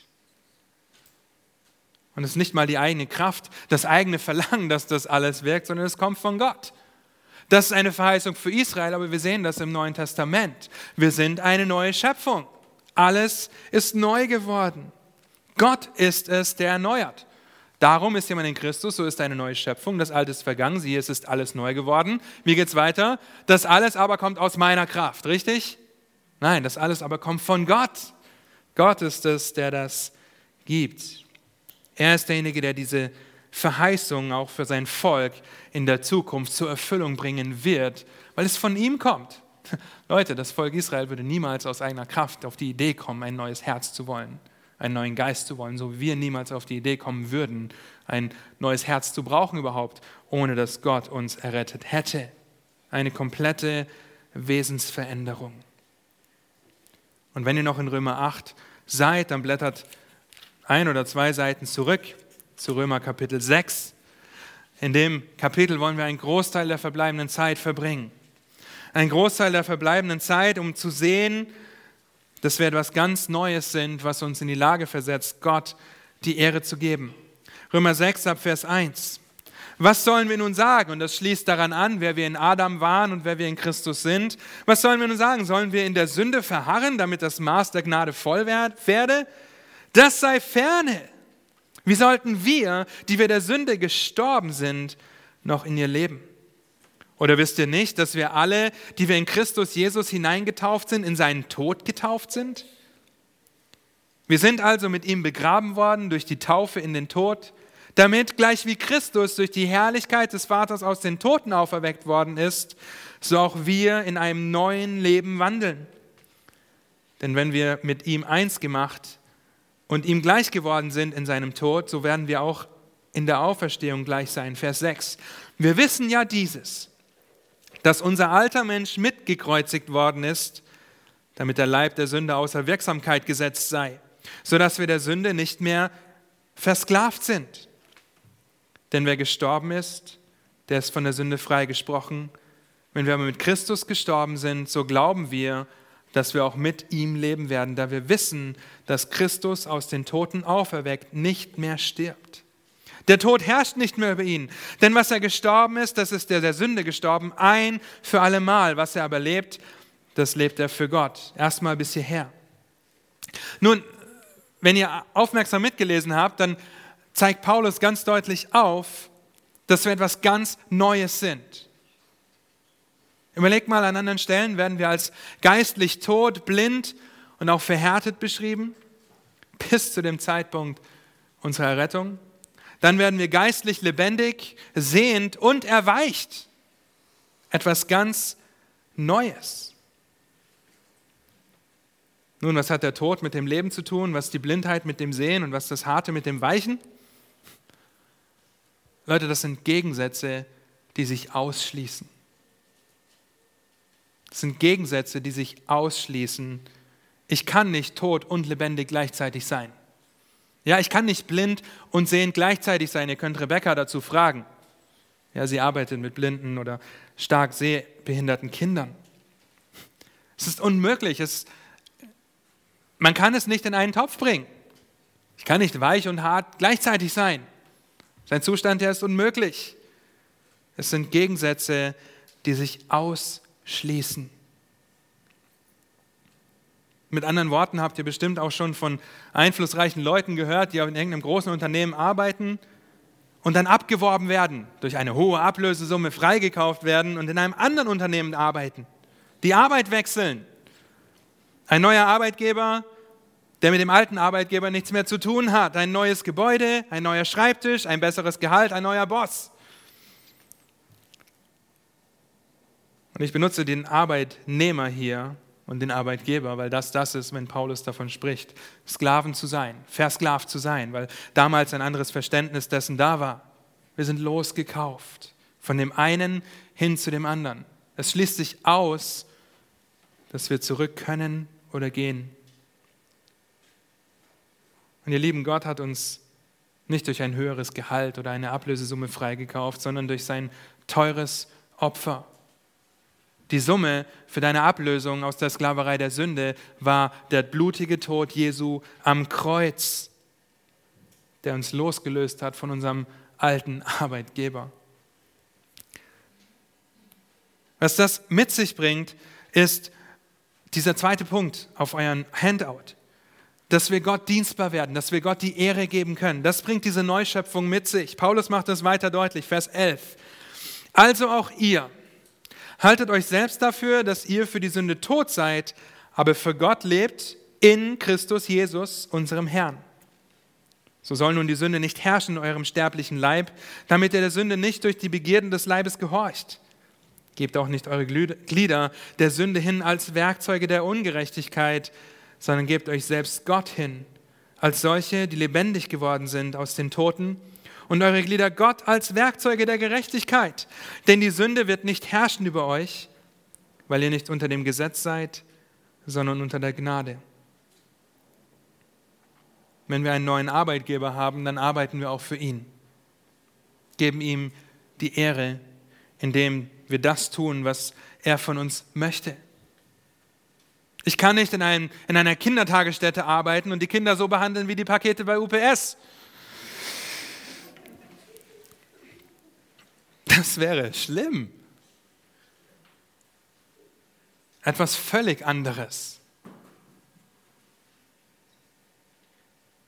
Und es ist nicht mal die eigene Kraft, das eigene Verlangen, dass das alles wirkt, sondern es kommt von Gott. Das ist eine Verheißung für Israel, aber wir sehen das im Neuen Testament. Wir sind eine neue Schöpfung. Alles ist neu geworden. Gott ist es, der erneuert. Darum ist jemand in Christus, so ist eine neue Schöpfung. Das Alte ist vergangen, siehe, es ist alles neu geworden. Wie geht es weiter? Das alles aber kommt aus meiner Kraft, richtig? Nein, das alles aber kommt von Gott. Gott ist es, der das gibt. Er ist derjenige, der diese Verheißung auch für sein Volk in der Zukunft zur Erfüllung bringen wird, weil es von ihm kommt. *laughs* Leute, das Volk Israel würde niemals aus eigener Kraft auf die Idee kommen, ein neues Herz zu wollen, einen neuen Geist zu wollen, so wie wir niemals auf die Idee kommen würden, ein neues Herz zu brauchen überhaupt, ohne dass Gott uns errettet hätte. Eine komplette Wesensveränderung. Und wenn ihr noch in Römer 8 seid, dann blättert ein oder zwei Seiten zurück zu Römer Kapitel 6. In dem Kapitel wollen wir einen Großteil der verbleibenden Zeit verbringen. Ein Großteil der verbleibenden Zeit, um zu sehen, dass wir etwas ganz Neues sind, was uns in die Lage versetzt, Gott die Ehre zu geben. Römer 6 ab Vers 1. Was sollen wir nun sagen? Und das schließt daran an, wer wir in Adam waren und wer wir in Christus sind. Was sollen wir nun sagen? Sollen wir in der Sünde verharren, damit das Maß der Gnade voll werde? Das sei ferne. Wie sollten wir, die wir der Sünde gestorben sind, noch in ihr leben? Oder wisst ihr nicht, dass wir alle, die wir in Christus Jesus hineingetauft sind, in seinen Tod getauft sind? Wir sind also mit ihm begraben worden durch die Taufe in den Tod, damit gleich wie Christus durch die Herrlichkeit des Vaters aus den Toten auferweckt worden ist, so auch wir in einem neuen Leben wandeln. Denn wenn wir mit ihm eins gemacht und ihm gleich geworden sind in seinem Tod, so werden wir auch in der Auferstehung gleich sein. Vers 6. Wir wissen ja dieses, dass unser alter Mensch mitgekreuzigt worden ist, damit der Leib der Sünde außer Wirksamkeit gesetzt sei, sodass wir der Sünde nicht mehr versklavt sind. Denn wer gestorben ist, der ist von der Sünde freigesprochen. Wenn wir aber mit Christus gestorben sind, so glauben wir, dass wir auch mit ihm leben werden, da wir wissen, dass Christus aus den Toten auferweckt nicht mehr stirbt. Der Tod herrscht nicht mehr über ihn, denn was er gestorben ist, das ist der der Sünde gestorben, ein für alle Mal. Was er aber lebt, das lebt er für Gott. Erstmal bis hierher. Nun, wenn ihr aufmerksam mitgelesen habt, dann zeigt Paulus ganz deutlich auf, dass wir etwas ganz Neues sind. Überleg mal, an anderen Stellen werden wir als geistlich tot, blind und auch verhärtet beschrieben, bis zu dem Zeitpunkt unserer Errettung. Dann werden wir geistlich lebendig, sehend und erweicht. Etwas ganz Neues. Nun, was hat der Tod mit dem Leben zu tun? Was die Blindheit mit dem Sehen und was das Harte mit dem Weichen? Leute, das sind Gegensätze, die sich ausschließen. Das sind Gegensätze, die sich ausschließen. Ich kann nicht tot und lebendig gleichzeitig sein. Ja, ich kann nicht blind und sehend gleichzeitig sein. Ihr könnt Rebecca dazu fragen. Ja, sie arbeitet mit blinden oder stark sehbehinderten Kindern. Es ist unmöglich. Es, Man kann es nicht in einen Topf bringen. Ich kann nicht weich und hart gleichzeitig sein. Sein Zustand, der ist unmöglich. Es sind Gegensätze, die sich ausschließen. Mit anderen Worten habt ihr bestimmt auch schon von einflussreichen Leuten gehört, die in irgendeinem großen Unternehmen arbeiten und dann abgeworben werden, durch eine hohe Ablösesumme freigekauft werden und in einem anderen Unternehmen arbeiten. Die Arbeit wechseln. Ein neuer Arbeitgeber, der mit dem alten Arbeitgeber nichts mehr zu tun hat. Ein neues Gebäude, ein neuer Schreibtisch, ein besseres Gehalt, ein neuer Boss. Und ich benutze den Arbeitnehmer hier und den Arbeitgeber, weil das das ist, wenn Paulus davon spricht, Sklaven zu sein, versklavt zu sein, weil damals ein anderes Verständnis dessen da war. Wir sind losgekauft, von dem einen hin zu dem anderen. Es schließt sich aus, dass wir zurück können oder gehen. Und ihr lieben Gott hat uns nicht durch ein höheres Gehalt oder eine Ablösesumme freigekauft, sondern durch sein teures Opfer. Die Summe für deine Ablösung aus der Sklaverei der Sünde war der blutige Tod Jesu am Kreuz, der uns losgelöst hat von unserem alten Arbeitgeber. Was das mit sich bringt, ist dieser zweite Punkt auf euren Handout, dass wir Gott dienstbar werden, dass wir Gott die Ehre geben können. Das bringt diese Neuschöpfung mit sich. Paulus macht das weiter deutlich, Vers 11. Also auch ihr, Haltet euch selbst dafür, dass ihr für die Sünde tot seid, aber für Gott lebt in Christus Jesus, unserem Herrn. So soll nun die Sünde nicht herrschen in eurem sterblichen Leib, damit ihr der Sünde nicht durch die Begierden des Leibes gehorcht. Gebt auch nicht eure Glieder der Sünde hin als Werkzeuge der Ungerechtigkeit, sondern gebt euch selbst Gott hin, als solche, die lebendig geworden sind aus den Toten und eure Glieder Gott als Werkzeuge der Gerechtigkeit. Denn die Sünde wird nicht herrschen über euch, weil ihr nicht unter dem Gesetz seid, sondern unter der Gnade. Wenn wir einen neuen Arbeitgeber haben, dann arbeiten wir auch für ihn, geben ihm die Ehre, indem wir das tun, was er von uns möchte. Ich kann nicht in, einem, in einer Kindertagesstätte arbeiten und die Kinder so behandeln wie die Pakete bei UPS. Das wäre schlimm. Etwas völlig anderes.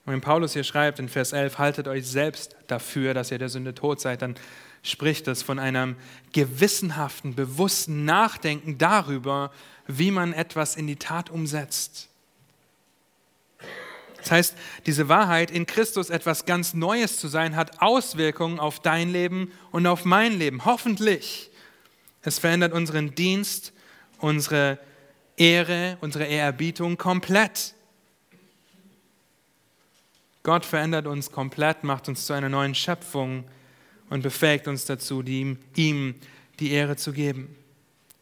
Wenn Paulus hier schreibt in Vers 11, haltet euch selbst dafür, dass ihr der Sünde tot seid, dann spricht es von einem gewissenhaften, bewussten Nachdenken darüber, wie man etwas in die Tat umsetzt. Das heißt, diese Wahrheit, in Christus etwas ganz Neues zu sein, hat Auswirkungen auf dein Leben und auf mein Leben. Hoffentlich. Es verändert unseren Dienst, unsere Ehre, unsere Ehrerbietung komplett. Gott verändert uns komplett, macht uns zu einer neuen Schöpfung und befähigt uns dazu, ihm die Ehre zu geben.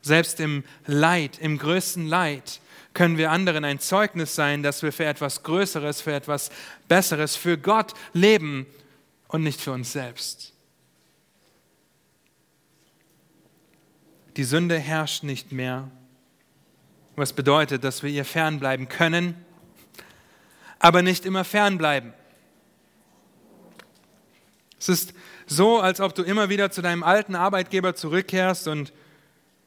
Selbst im Leid, im größten Leid, können wir anderen ein Zeugnis sein, dass wir für etwas Größeres, für etwas Besseres, für Gott leben und nicht für uns selbst. Die Sünde herrscht nicht mehr, was bedeutet, dass wir ihr fernbleiben können, aber nicht immer fernbleiben. Es ist so, als ob du immer wieder zu deinem alten Arbeitgeber zurückkehrst und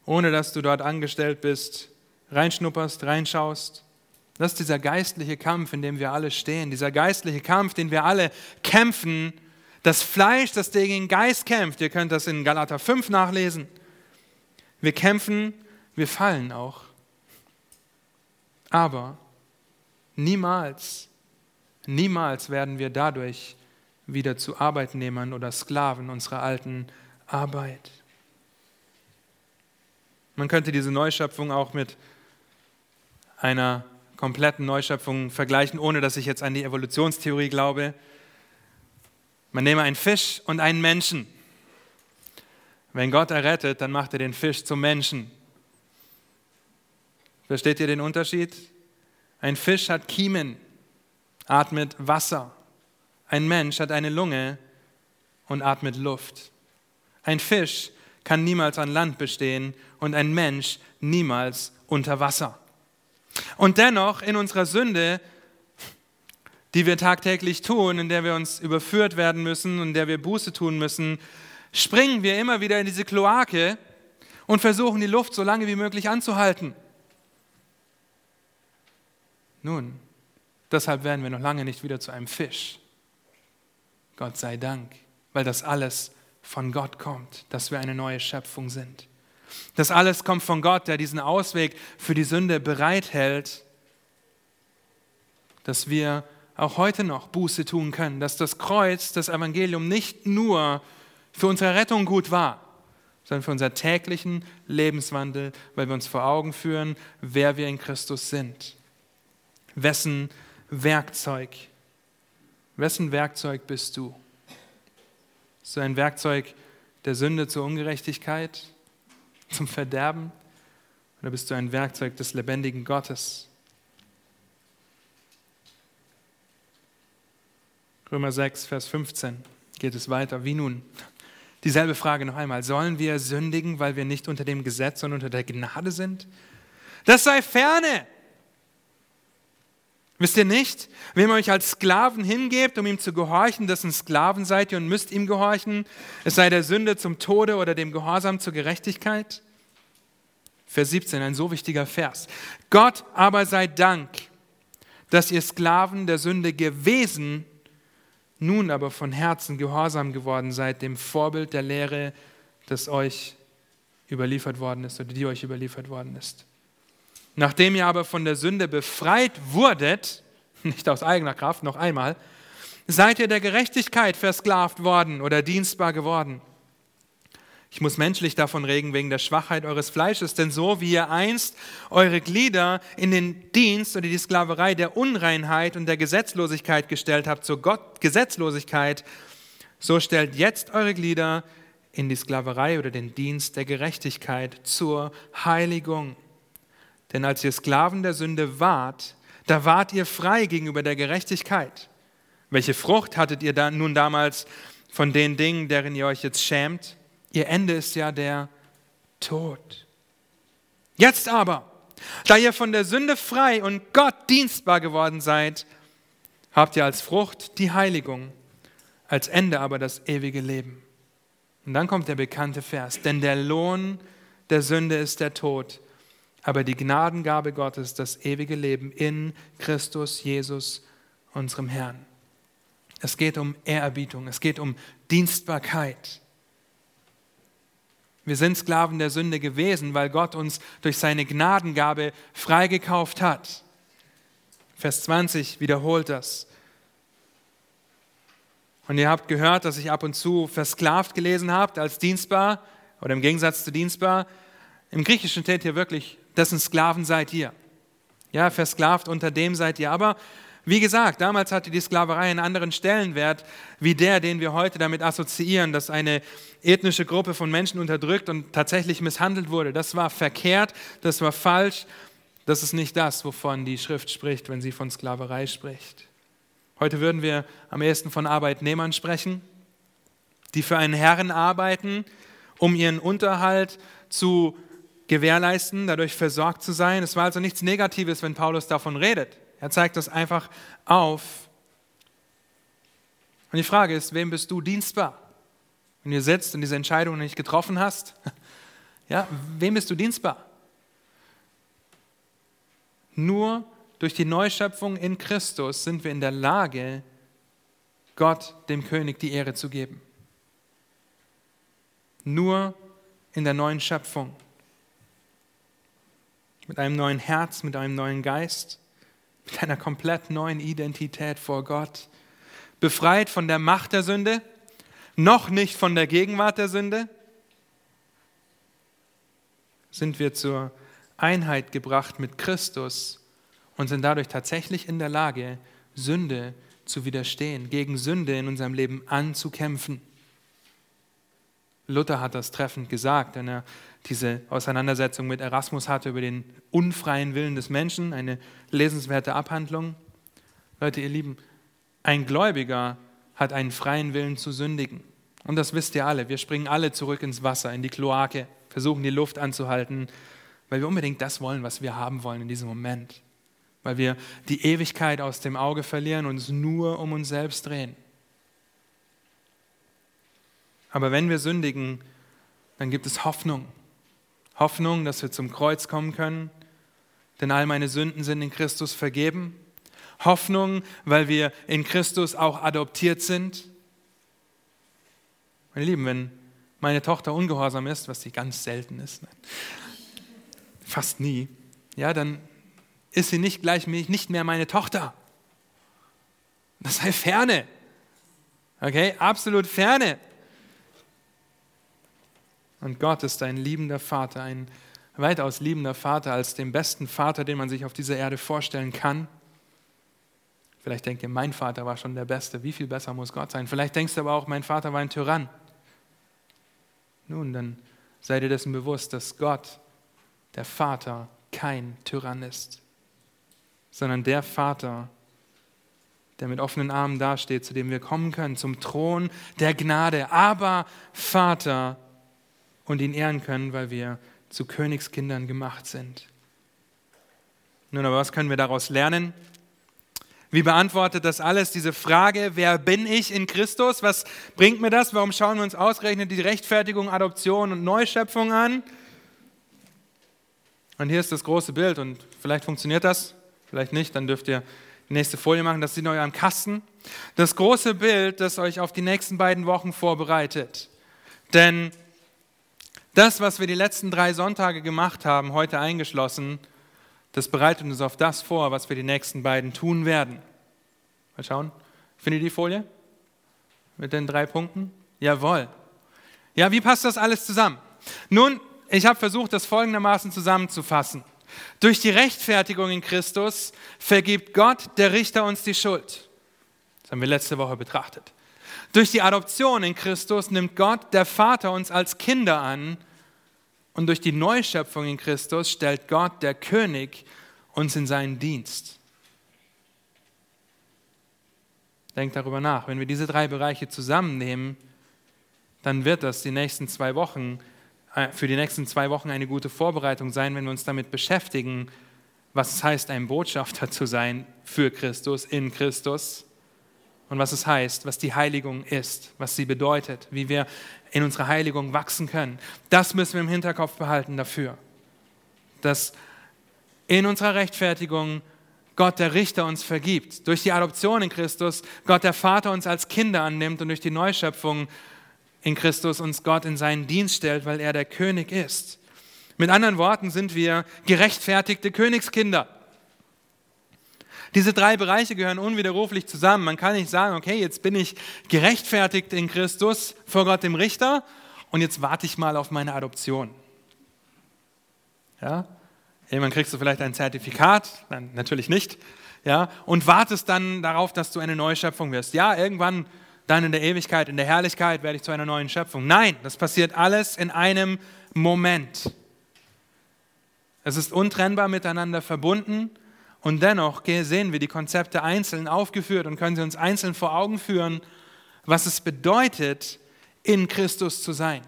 ohne dass du dort angestellt bist, reinschnupperst, reinschaust. Das ist dieser geistliche Kampf, in dem wir alle stehen, dieser geistliche Kampf, den wir alle kämpfen. Das Fleisch, das gegen den Geist kämpft. Ihr könnt das in Galater 5 nachlesen. Wir kämpfen, wir fallen auch. Aber niemals, niemals werden wir dadurch wieder zu Arbeitnehmern oder Sklaven unserer alten Arbeit. Man könnte diese Neuschöpfung auch mit einer kompletten Neuschöpfung vergleichen, ohne dass ich jetzt an die Evolutionstheorie glaube. Man nehme einen Fisch und einen Menschen. Wenn Gott errettet, dann macht er den Fisch zum Menschen. Versteht ihr den Unterschied? Ein Fisch hat Kiemen, atmet Wasser. Ein Mensch hat eine Lunge und atmet Luft. Ein Fisch kann niemals an Land bestehen und ein Mensch niemals unter Wasser. Und dennoch in unserer Sünde, die wir tagtäglich tun, in der wir uns überführt werden müssen in der wir Buße tun müssen, springen wir immer wieder in diese Kloake und versuchen die Luft so lange wie möglich anzuhalten. Nun, deshalb werden wir noch lange nicht wieder zu einem Fisch. Gott sei Dank, weil das alles von Gott kommt, dass wir eine neue Schöpfung sind. Das alles kommt von Gott, der diesen Ausweg für die Sünde bereithält, dass wir auch heute noch Buße tun können, dass das Kreuz, das Evangelium nicht nur für unsere Rettung gut war, sondern für unseren täglichen Lebenswandel, weil wir uns vor Augen führen, wer wir in Christus sind. Wessen Werkzeug, wessen Werkzeug bist du? Bist du ein Werkzeug der Sünde zur Ungerechtigkeit, zum Verderben? Oder bist du ein Werkzeug des lebendigen Gottes? Römer 6, Vers 15 geht es weiter. Wie nun? Dieselbe Frage noch einmal. Sollen wir sündigen, weil wir nicht unter dem Gesetz, sondern unter der Gnade sind? Das sei ferne. Wisst ihr nicht, wem ihr euch als Sklaven hingebt, um ihm zu gehorchen, dessen Sklaven seid ihr und müsst ihm gehorchen, es sei der Sünde zum Tode oder dem Gehorsam zur Gerechtigkeit? Vers 17, ein so wichtiger Vers. Gott aber sei Dank, dass ihr Sklaven der Sünde gewesen nun aber von Herzen gehorsam geworden seid, dem Vorbild der Lehre, das euch überliefert worden ist oder die euch überliefert worden ist. Nachdem ihr aber von der Sünde befreit wurdet, *laughs* nicht aus eigener Kraft, noch einmal, seid ihr der Gerechtigkeit versklavt worden oder dienstbar geworden. Ich muss menschlich davon reden wegen der Schwachheit eures Fleisches, denn so wie ihr einst eure Glieder in den Dienst oder die Sklaverei der Unreinheit und der Gesetzlosigkeit gestellt habt, zur Gott Gesetzlosigkeit, so stellt jetzt eure Glieder in die Sklaverei oder den Dienst der Gerechtigkeit zur Heiligung. Denn als ihr Sklaven der Sünde wart, da wart ihr frei gegenüber der Gerechtigkeit. Welche Frucht hattet ihr da nun damals von den Dingen, deren ihr euch jetzt schämt? Ihr Ende ist ja der Tod. Jetzt aber, da ihr von der Sünde frei und Gott dienstbar geworden seid, habt ihr als Frucht die Heiligung, als Ende aber das ewige Leben. Und dann kommt der bekannte Vers, denn der Lohn der Sünde ist der Tod, aber die Gnadengabe Gottes das ewige Leben in Christus Jesus, unserem Herrn. Es geht um Ehrerbietung, es geht um Dienstbarkeit. Wir sind Sklaven der Sünde gewesen, weil Gott uns durch seine Gnadengabe freigekauft hat. Vers 20 wiederholt das. Und ihr habt gehört, dass ich ab und zu versklavt gelesen habt als dienstbar oder im Gegensatz zu dienstbar. Im Griechischen steht hier wirklich, dessen Sklaven seid ihr. Ja, versklavt unter dem seid ihr. Aber wie gesagt, damals hatte die Sklaverei einen anderen Stellenwert wie der, den wir heute damit assoziieren, dass eine ethnische Gruppe von Menschen unterdrückt und tatsächlich misshandelt wurde. Das war verkehrt, das war falsch. Das ist nicht das, wovon die Schrift spricht, wenn sie von Sklaverei spricht. Heute würden wir am ehesten von Arbeitnehmern sprechen, die für einen Herrn arbeiten, um ihren Unterhalt zu gewährleisten, dadurch versorgt zu sein. Es war also nichts Negatives, wenn Paulus davon redet. Er zeigt das einfach auf. Und die Frage ist, wem bist du dienstbar? Wenn du sitzt und diese Entscheidung nicht getroffen hast, *laughs* ja, wem bist du dienstbar? Nur durch die Neuschöpfung in Christus sind wir in der Lage, Gott, dem König, die Ehre zu geben. Nur in der neuen Schöpfung. Mit einem neuen Herz, mit einem neuen Geist mit einer komplett neuen Identität vor Gott. Befreit von der Macht der Sünde, noch nicht von der Gegenwart der Sünde, sind wir zur Einheit gebracht mit Christus und sind dadurch tatsächlich in der Lage, Sünde zu widerstehen, gegen Sünde in unserem Leben anzukämpfen. Luther hat das treffend gesagt, wenn er diese Auseinandersetzung mit Erasmus hatte über den unfreien Willen des Menschen, eine lesenswerte Abhandlung. Leute, ihr Lieben, ein Gläubiger hat einen freien Willen zu sündigen. Und das wisst ihr alle. Wir springen alle zurück ins Wasser, in die Kloake, versuchen die Luft anzuhalten, weil wir unbedingt das wollen, was wir haben wollen in diesem Moment. weil wir die Ewigkeit aus dem Auge verlieren und uns nur um uns selbst drehen. Aber wenn wir sündigen, dann gibt es Hoffnung. Hoffnung, dass wir zum Kreuz kommen können, denn all meine Sünden sind in Christus vergeben. Hoffnung, weil wir in Christus auch adoptiert sind. Meine Lieben, wenn meine Tochter ungehorsam ist, was sie ganz selten ist, fast nie, ja, dann ist sie nicht gleich nicht mehr meine Tochter. Das sei ferne. Okay, absolut ferne. Und Gott ist ein liebender Vater, ein weitaus liebender Vater als den besten Vater, den man sich auf dieser Erde vorstellen kann. Vielleicht denkt ihr, mein Vater war schon der Beste. Wie viel besser muss Gott sein? Vielleicht denkst du aber auch, mein Vater war ein Tyrann. Nun, dann sei dir dessen bewusst, dass Gott, der Vater, kein Tyrann ist, sondern der Vater, der mit offenen Armen dasteht, zu dem wir kommen können, zum Thron der Gnade, aber Vater und ihn ehren können, weil wir zu Königskindern gemacht sind. Nun, aber was können wir daraus lernen? Wie beantwortet das alles diese Frage, wer bin ich in Christus? Was bringt mir das? Warum schauen wir uns ausgerechnet die Rechtfertigung, Adoption und Neuschöpfung an? Und hier ist das große Bild und vielleicht funktioniert das, vielleicht nicht, dann dürft ihr die nächste Folie machen, das sieht euch am Kasten. Das große Bild, das euch auf die nächsten beiden Wochen vorbereitet. Denn das, was wir die letzten drei Sonntage gemacht haben, heute eingeschlossen, das bereitet uns auf das vor, was wir die nächsten beiden tun werden. Mal schauen. Findet ihr die Folie? Mit den drei Punkten? Jawohl. Ja, wie passt das alles zusammen? Nun, ich habe versucht, das folgendermaßen zusammenzufassen. Durch die Rechtfertigung in Christus vergibt Gott, der Richter, uns die Schuld. Das haben wir letzte Woche betrachtet. Durch die Adoption in Christus nimmt Gott, der Vater, uns als Kinder an. Und durch die Neuschöpfung in Christus stellt Gott, der König, uns in seinen Dienst. Denkt darüber nach. Wenn wir diese drei Bereiche zusammennehmen, dann wird das die nächsten zwei Wochen, äh, für die nächsten zwei Wochen eine gute Vorbereitung sein, wenn wir uns damit beschäftigen, was es heißt, ein Botschafter zu sein für Christus, in Christus und was es heißt, was die Heiligung ist, was sie bedeutet, wie wir in unserer Heiligung wachsen können. Das müssen wir im Hinterkopf behalten dafür, dass in unserer Rechtfertigung Gott der Richter uns vergibt, durch die Adoption in Christus Gott der Vater uns als Kinder annimmt und durch die Neuschöpfung in Christus uns Gott in seinen Dienst stellt, weil er der König ist. Mit anderen Worten sind wir gerechtfertigte Königskinder. Diese drei Bereiche gehören unwiderruflich zusammen. Man kann nicht sagen, okay, jetzt bin ich gerechtfertigt in Christus vor Gott dem Richter und jetzt warte ich mal auf meine Adoption. Ja? Irgendwann kriegst du vielleicht ein Zertifikat, Nein, natürlich nicht, ja, und wartest dann darauf, dass du eine neue Schöpfung wirst. Ja, irgendwann dann in der Ewigkeit, in der Herrlichkeit werde ich zu einer neuen Schöpfung. Nein, das passiert alles in einem Moment. Es ist untrennbar miteinander verbunden und dennoch sehen wir die Konzepte einzeln aufgeführt und können sie uns einzeln vor Augen führen, was es bedeutet, in Christus zu sein.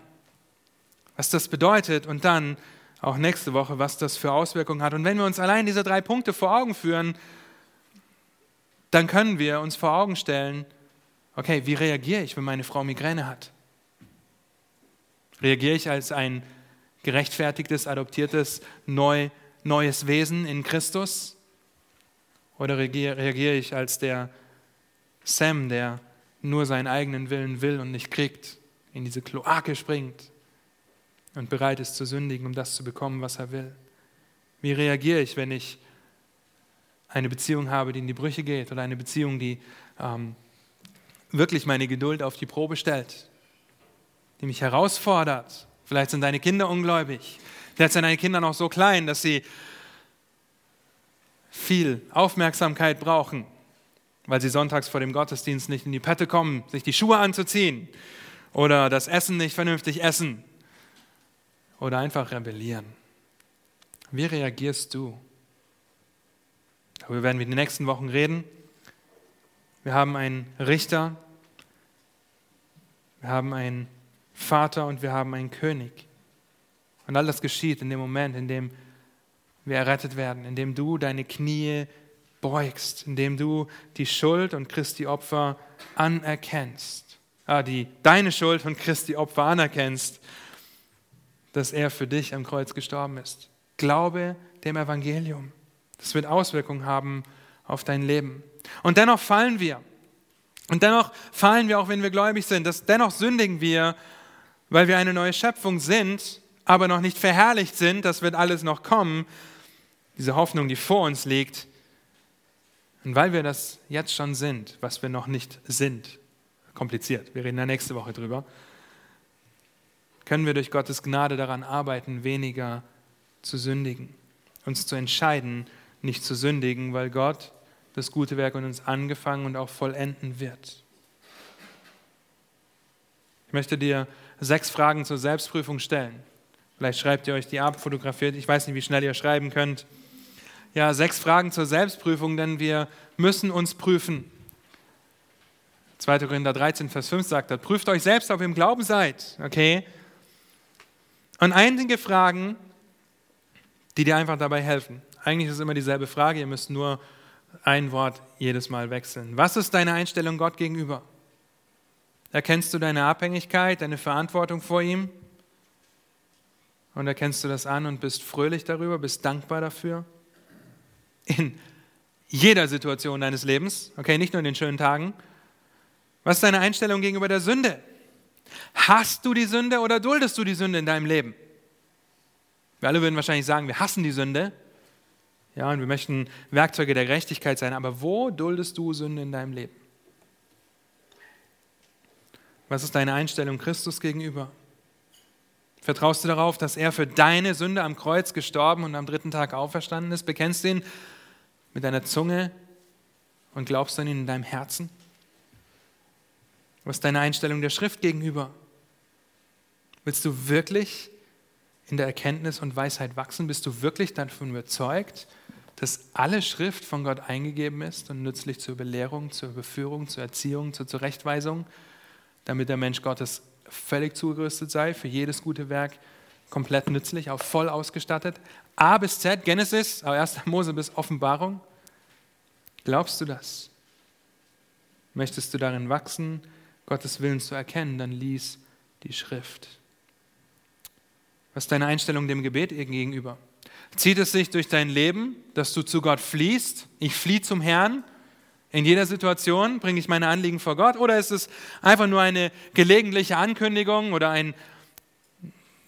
Was das bedeutet und dann auch nächste Woche, was das für Auswirkungen hat. Und wenn wir uns allein diese drei Punkte vor Augen führen, dann können wir uns vor Augen stellen, okay, wie reagiere ich, wenn meine Frau Migräne hat? Reagiere ich als ein gerechtfertigtes, adoptiertes, neu, neues Wesen in Christus? Oder reagiere ich als der Sam, der nur seinen eigenen Willen will und nicht kriegt, in diese Kloake springt und bereit ist zu sündigen, um das zu bekommen, was er will? Wie reagiere ich, wenn ich eine Beziehung habe, die in die Brüche geht oder eine Beziehung, die ähm, wirklich meine Geduld auf die Probe stellt, die mich herausfordert? Vielleicht sind deine Kinder ungläubig. Vielleicht sind deine Kinder noch so klein, dass sie viel Aufmerksamkeit brauchen, weil sie sonntags vor dem Gottesdienst nicht in die Pette kommen, sich die Schuhe anzuziehen oder das Essen nicht vernünftig essen oder einfach rebellieren. Wie reagierst du? Darüber werden wir in den nächsten Wochen reden. Wir haben einen Richter, wir haben einen Vater und wir haben einen König. Und all das geschieht in dem Moment, in dem wir errettet werden, indem du deine Knie beugst, indem du die Schuld und Christi Opfer anerkennst. Ah, die, deine Schuld und Christi Opfer anerkennst, dass er für dich am Kreuz gestorben ist. Glaube dem Evangelium. Das wird Auswirkungen haben auf dein Leben. Und dennoch fallen wir. Und dennoch fallen wir, auch wenn wir gläubig sind. Das, dennoch sündigen wir, weil wir eine neue Schöpfung sind, aber noch nicht verherrlicht sind. Das wird alles noch kommen. Diese Hoffnung, die vor uns liegt. Und weil wir das jetzt schon sind, was wir noch nicht sind, kompliziert, wir reden da nächste Woche drüber, können wir durch Gottes Gnade daran arbeiten, weniger zu sündigen. Uns zu entscheiden, nicht zu sündigen, weil Gott das gute Werk in uns angefangen und auch vollenden wird. Ich möchte dir sechs Fragen zur Selbstprüfung stellen. Vielleicht schreibt ihr euch die ab, fotografiert. Ich weiß nicht, wie schnell ihr schreiben könnt. Ja, sechs Fragen zur Selbstprüfung, denn wir müssen uns prüfen. 2. Korinther 13, Vers 5 sagt er, prüft euch selbst, ob ihr im Glauben seid. Okay? Und einige Fragen, die dir einfach dabei helfen. Eigentlich ist es immer dieselbe Frage, ihr müsst nur ein Wort jedes Mal wechseln. Was ist deine Einstellung Gott gegenüber? Erkennst du deine Abhängigkeit, deine Verantwortung vor ihm? Und erkennst du das an und bist fröhlich darüber, bist dankbar dafür? In jeder Situation deines Lebens, okay, nicht nur in den schönen Tagen. Was ist deine Einstellung gegenüber der Sünde? Hast du die Sünde oder duldest du die Sünde in deinem Leben? Wir alle würden wahrscheinlich sagen, wir hassen die Sünde. Ja, und wir möchten Werkzeuge der Gerechtigkeit sein. Aber wo duldest du Sünde in deinem Leben? Was ist deine Einstellung Christus gegenüber? Vertraust du darauf, dass er für deine Sünde am Kreuz gestorben und am dritten Tag auferstanden ist? Bekennst du ihn mit deiner Zunge und glaubst an ihn in deinem Herzen? Was ist deine Einstellung der Schrift gegenüber? Willst du wirklich in der Erkenntnis und Weisheit wachsen? Bist du wirklich davon überzeugt, dass alle Schrift von Gott eingegeben ist und nützlich zur Belehrung, zur Überführung, zur Erziehung, zur Zurechtweisung, damit der Mensch Gottes völlig zugerüstet sei für jedes gute Werk, komplett nützlich, auch voll ausgestattet. A bis Z, Genesis, 1. *laughs* Mose bis Offenbarung. Glaubst du das? Möchtest du darin wachsen, Gottes Willen zu erkennen, dann lies die Schrift. Was ist deine Einstellung dem Gebet gegenüber? Zieht es sich durch dein Leben, dass du zu Gott fliehst? Ich fliehe zum Herrn. In jeder Situation bringe ich meine Anliegen vor Gott? Oder ist es einfach nur eine gelegentliche Ankündigung oder ein,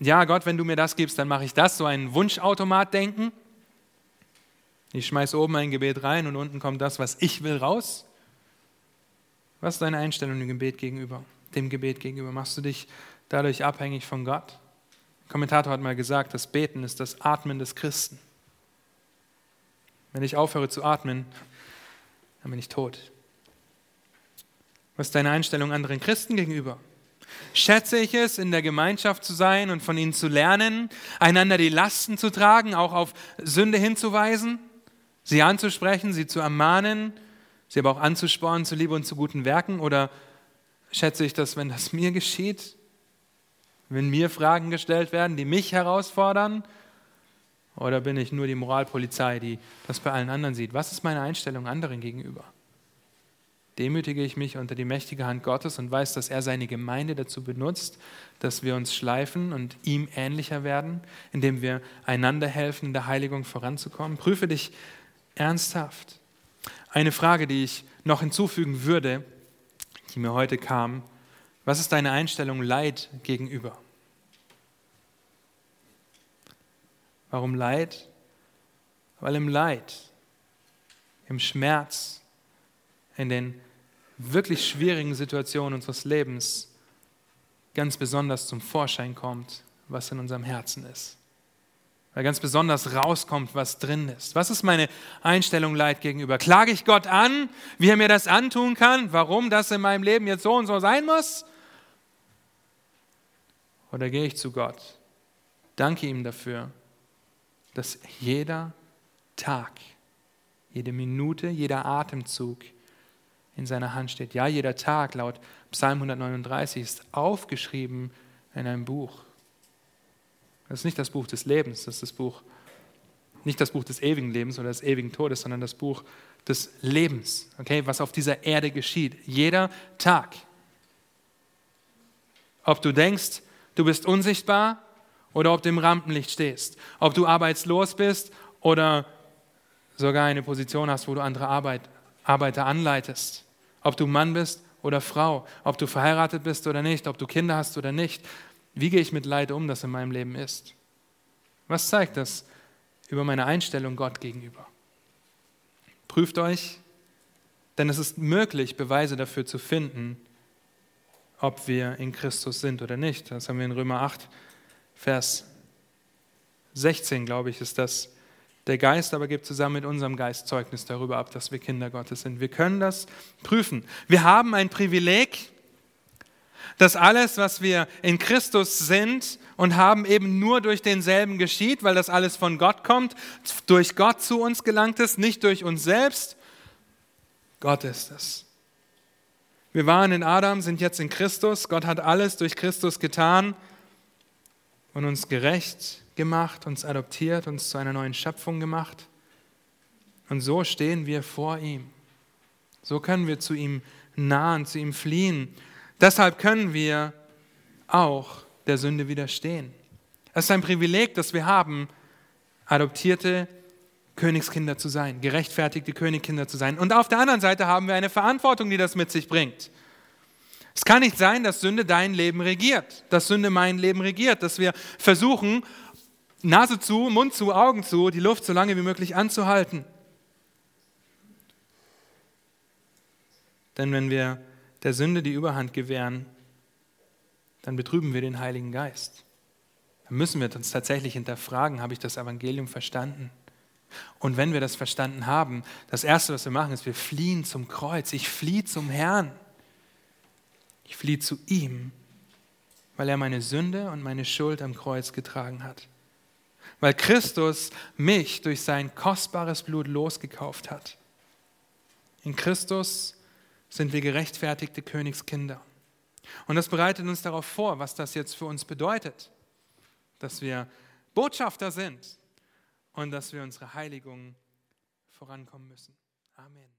ja Gott, wenn du mir das gibst, dann mache ich das, so ein Wunschautomat-Denken? Ich schmeiße oben ein Gebet rein und unten kommt das, was ich will, raus? Was ist deine Einstellung dem Gebet gegenüber? Dem Gebet gegenüber? Machst du dich dadurch abhängig von Gott? Ein Kommentator hat mal gesagt, das Beten ist das Atmen des Christen. Wenn ich aufhöre zu atmen, dann bin ich tot. Was ist deine Einstellung anderen Christen gegenüber? Schätze ich es, in der Gemeinschaft zu sein und von ihnen zu lernen, einander die Lasten zu tragen, auch auf Sünde hinzuweisen, sie anzusprechen, sie zu ermahnen, sie aber auch anzuspornen zu Liebe und zu guten Werken? Oder schätze ich das, wenn das *laughs* mir geschieht, wenn mir Fragen gestellt werden, die mich herausfordern? Oder bin ich nur die Moralpolizei, die das bei allen anderen sieht? Was ist meine Einstellung anderen gegenüber? Demütige ich mich unter die mächtige Hand Gottes und weiß, dass er seine Gemeinde dazu benutzt, dass wir uns schleifen und ihm ähnlicher werden, indem wir einander helfen, in der Heiligung voranzukommen? Prüfe dich ernsthaft. Eine Frage, die ich noch hinzufügen würde, die mir heute kam, was ist deine Einstellung Leid gegenüber? Warum Leid? Weil im Leid, im Schmerz, in den wirklich schwierigen Situationen unseres Lebens ganz besonders zum Vorschein kommt, was in unserem Herzen ist. Weil ganz besonders rauskommt, was drin ist. Was ist meine Einstellung Leid gegenüber? Klage ich Gott an, wie er mir das antun kann, warum das in meinem Leben jetzt so und so sein muss? Oder gehe ich zu Gott, danke ihm dafür, dass jeder Tag, jede Minute, jeder Atemzug in seiner Hand steht. Ja, jeder Tag laut Psalm 139 ist aufgeschrieben in einem Buch. Das ist nicht das Buch des Lebens, das ist das Buch Nicht das Buch des ewigen Lebens oder des ewigen Todes, sondern das Buch des Lebens, okay, was auf dieser Erde geschieht. Jeder Tag. Ob du denkst, du bist unsichtbar oder ob du im Rampenlicht stehst. Ob du arbeitslos bist oder sogar eine Position hast, wo du andere Arbeit, Arbeiter anleitest. Ob du Mann bist oder Frau. Ob du verheiratet bist oder nicht. Ob du Kinder hast oder nicht. Wie gehe ich mit Leid um, das in meinem Leben ist? Was zeigt das über meine Einstellung Gott gegenüber? Prüft euch, denn es ist möglich, Beweise dafür zu finden, ob wir in Christus sind oder nicht. Das haben wir in Römer 8, Vers 16, glaube ich, ist das. Der Geist aber gibt zusammen mit unserem Geist Zeugnis darüber ab, dass wir Kinder Gottes sind. Wir können das prüfen. Wir haben ein Privileg, dass alles, was wir in Christus sind und haben, eben nur durch denselben geschieht, weil das alles von Gott kommt, durch Gott zu uns gelangt ist, nicht durch uns selbst. Gott ist es. Wir waren in Adam, sind jetzt in Christus. Gott hat alles durch Christus getan und uns gerecht gemacht, uns adoptiert, uns zu einer neuen Schöpfung gemacht. Und so stehen wir vor ihm. So können wir zu ihm nahen, zu ihm fliehen. Deshalb können wir auch der Sünde widerstehen. Es ist ein Privileg, das wir haben, adoptierte Königskinder zu sein, gerechtfertigte Königkinder zu sein. Und auf der anderen Seite haben wir eine Verantwortung, die das mit sich bringt. Es kann nicht sein, dass Sünde dein Leben regiert, dass Sünde mein Leben regiert, dass wir versuchen, Nase zu, Mund zu, Augen zu, die Luft so lange wie möglich anzuhalten. Denn wenn wir der Sünde die Überhand gewähren, dann betrüben wir den Heiligen Geist. Dann müssen wir uns tatsächlich hinterfragen, habe ich das Evangelium verstanden? Und wenn wir das verstanden haben, das Erste, was wir machen, ist, wir fliehen zum Kreuz. Ich fliehe zum Herrn. Ich fliehe zu ihm, weil er meine Sünde und meine Schuld am Kreuz getragen hat. Weil Christus mich durch sein kostbares Blut losgekauft hat. In Christus sind wir gerechtfertigte Königskinder. Und das bereitet uns darauf vor, was das jetzt für uns bedeutet, dass wir Botschafter sind und dass wir unsere Heiligung vorankommen müssen. Amen.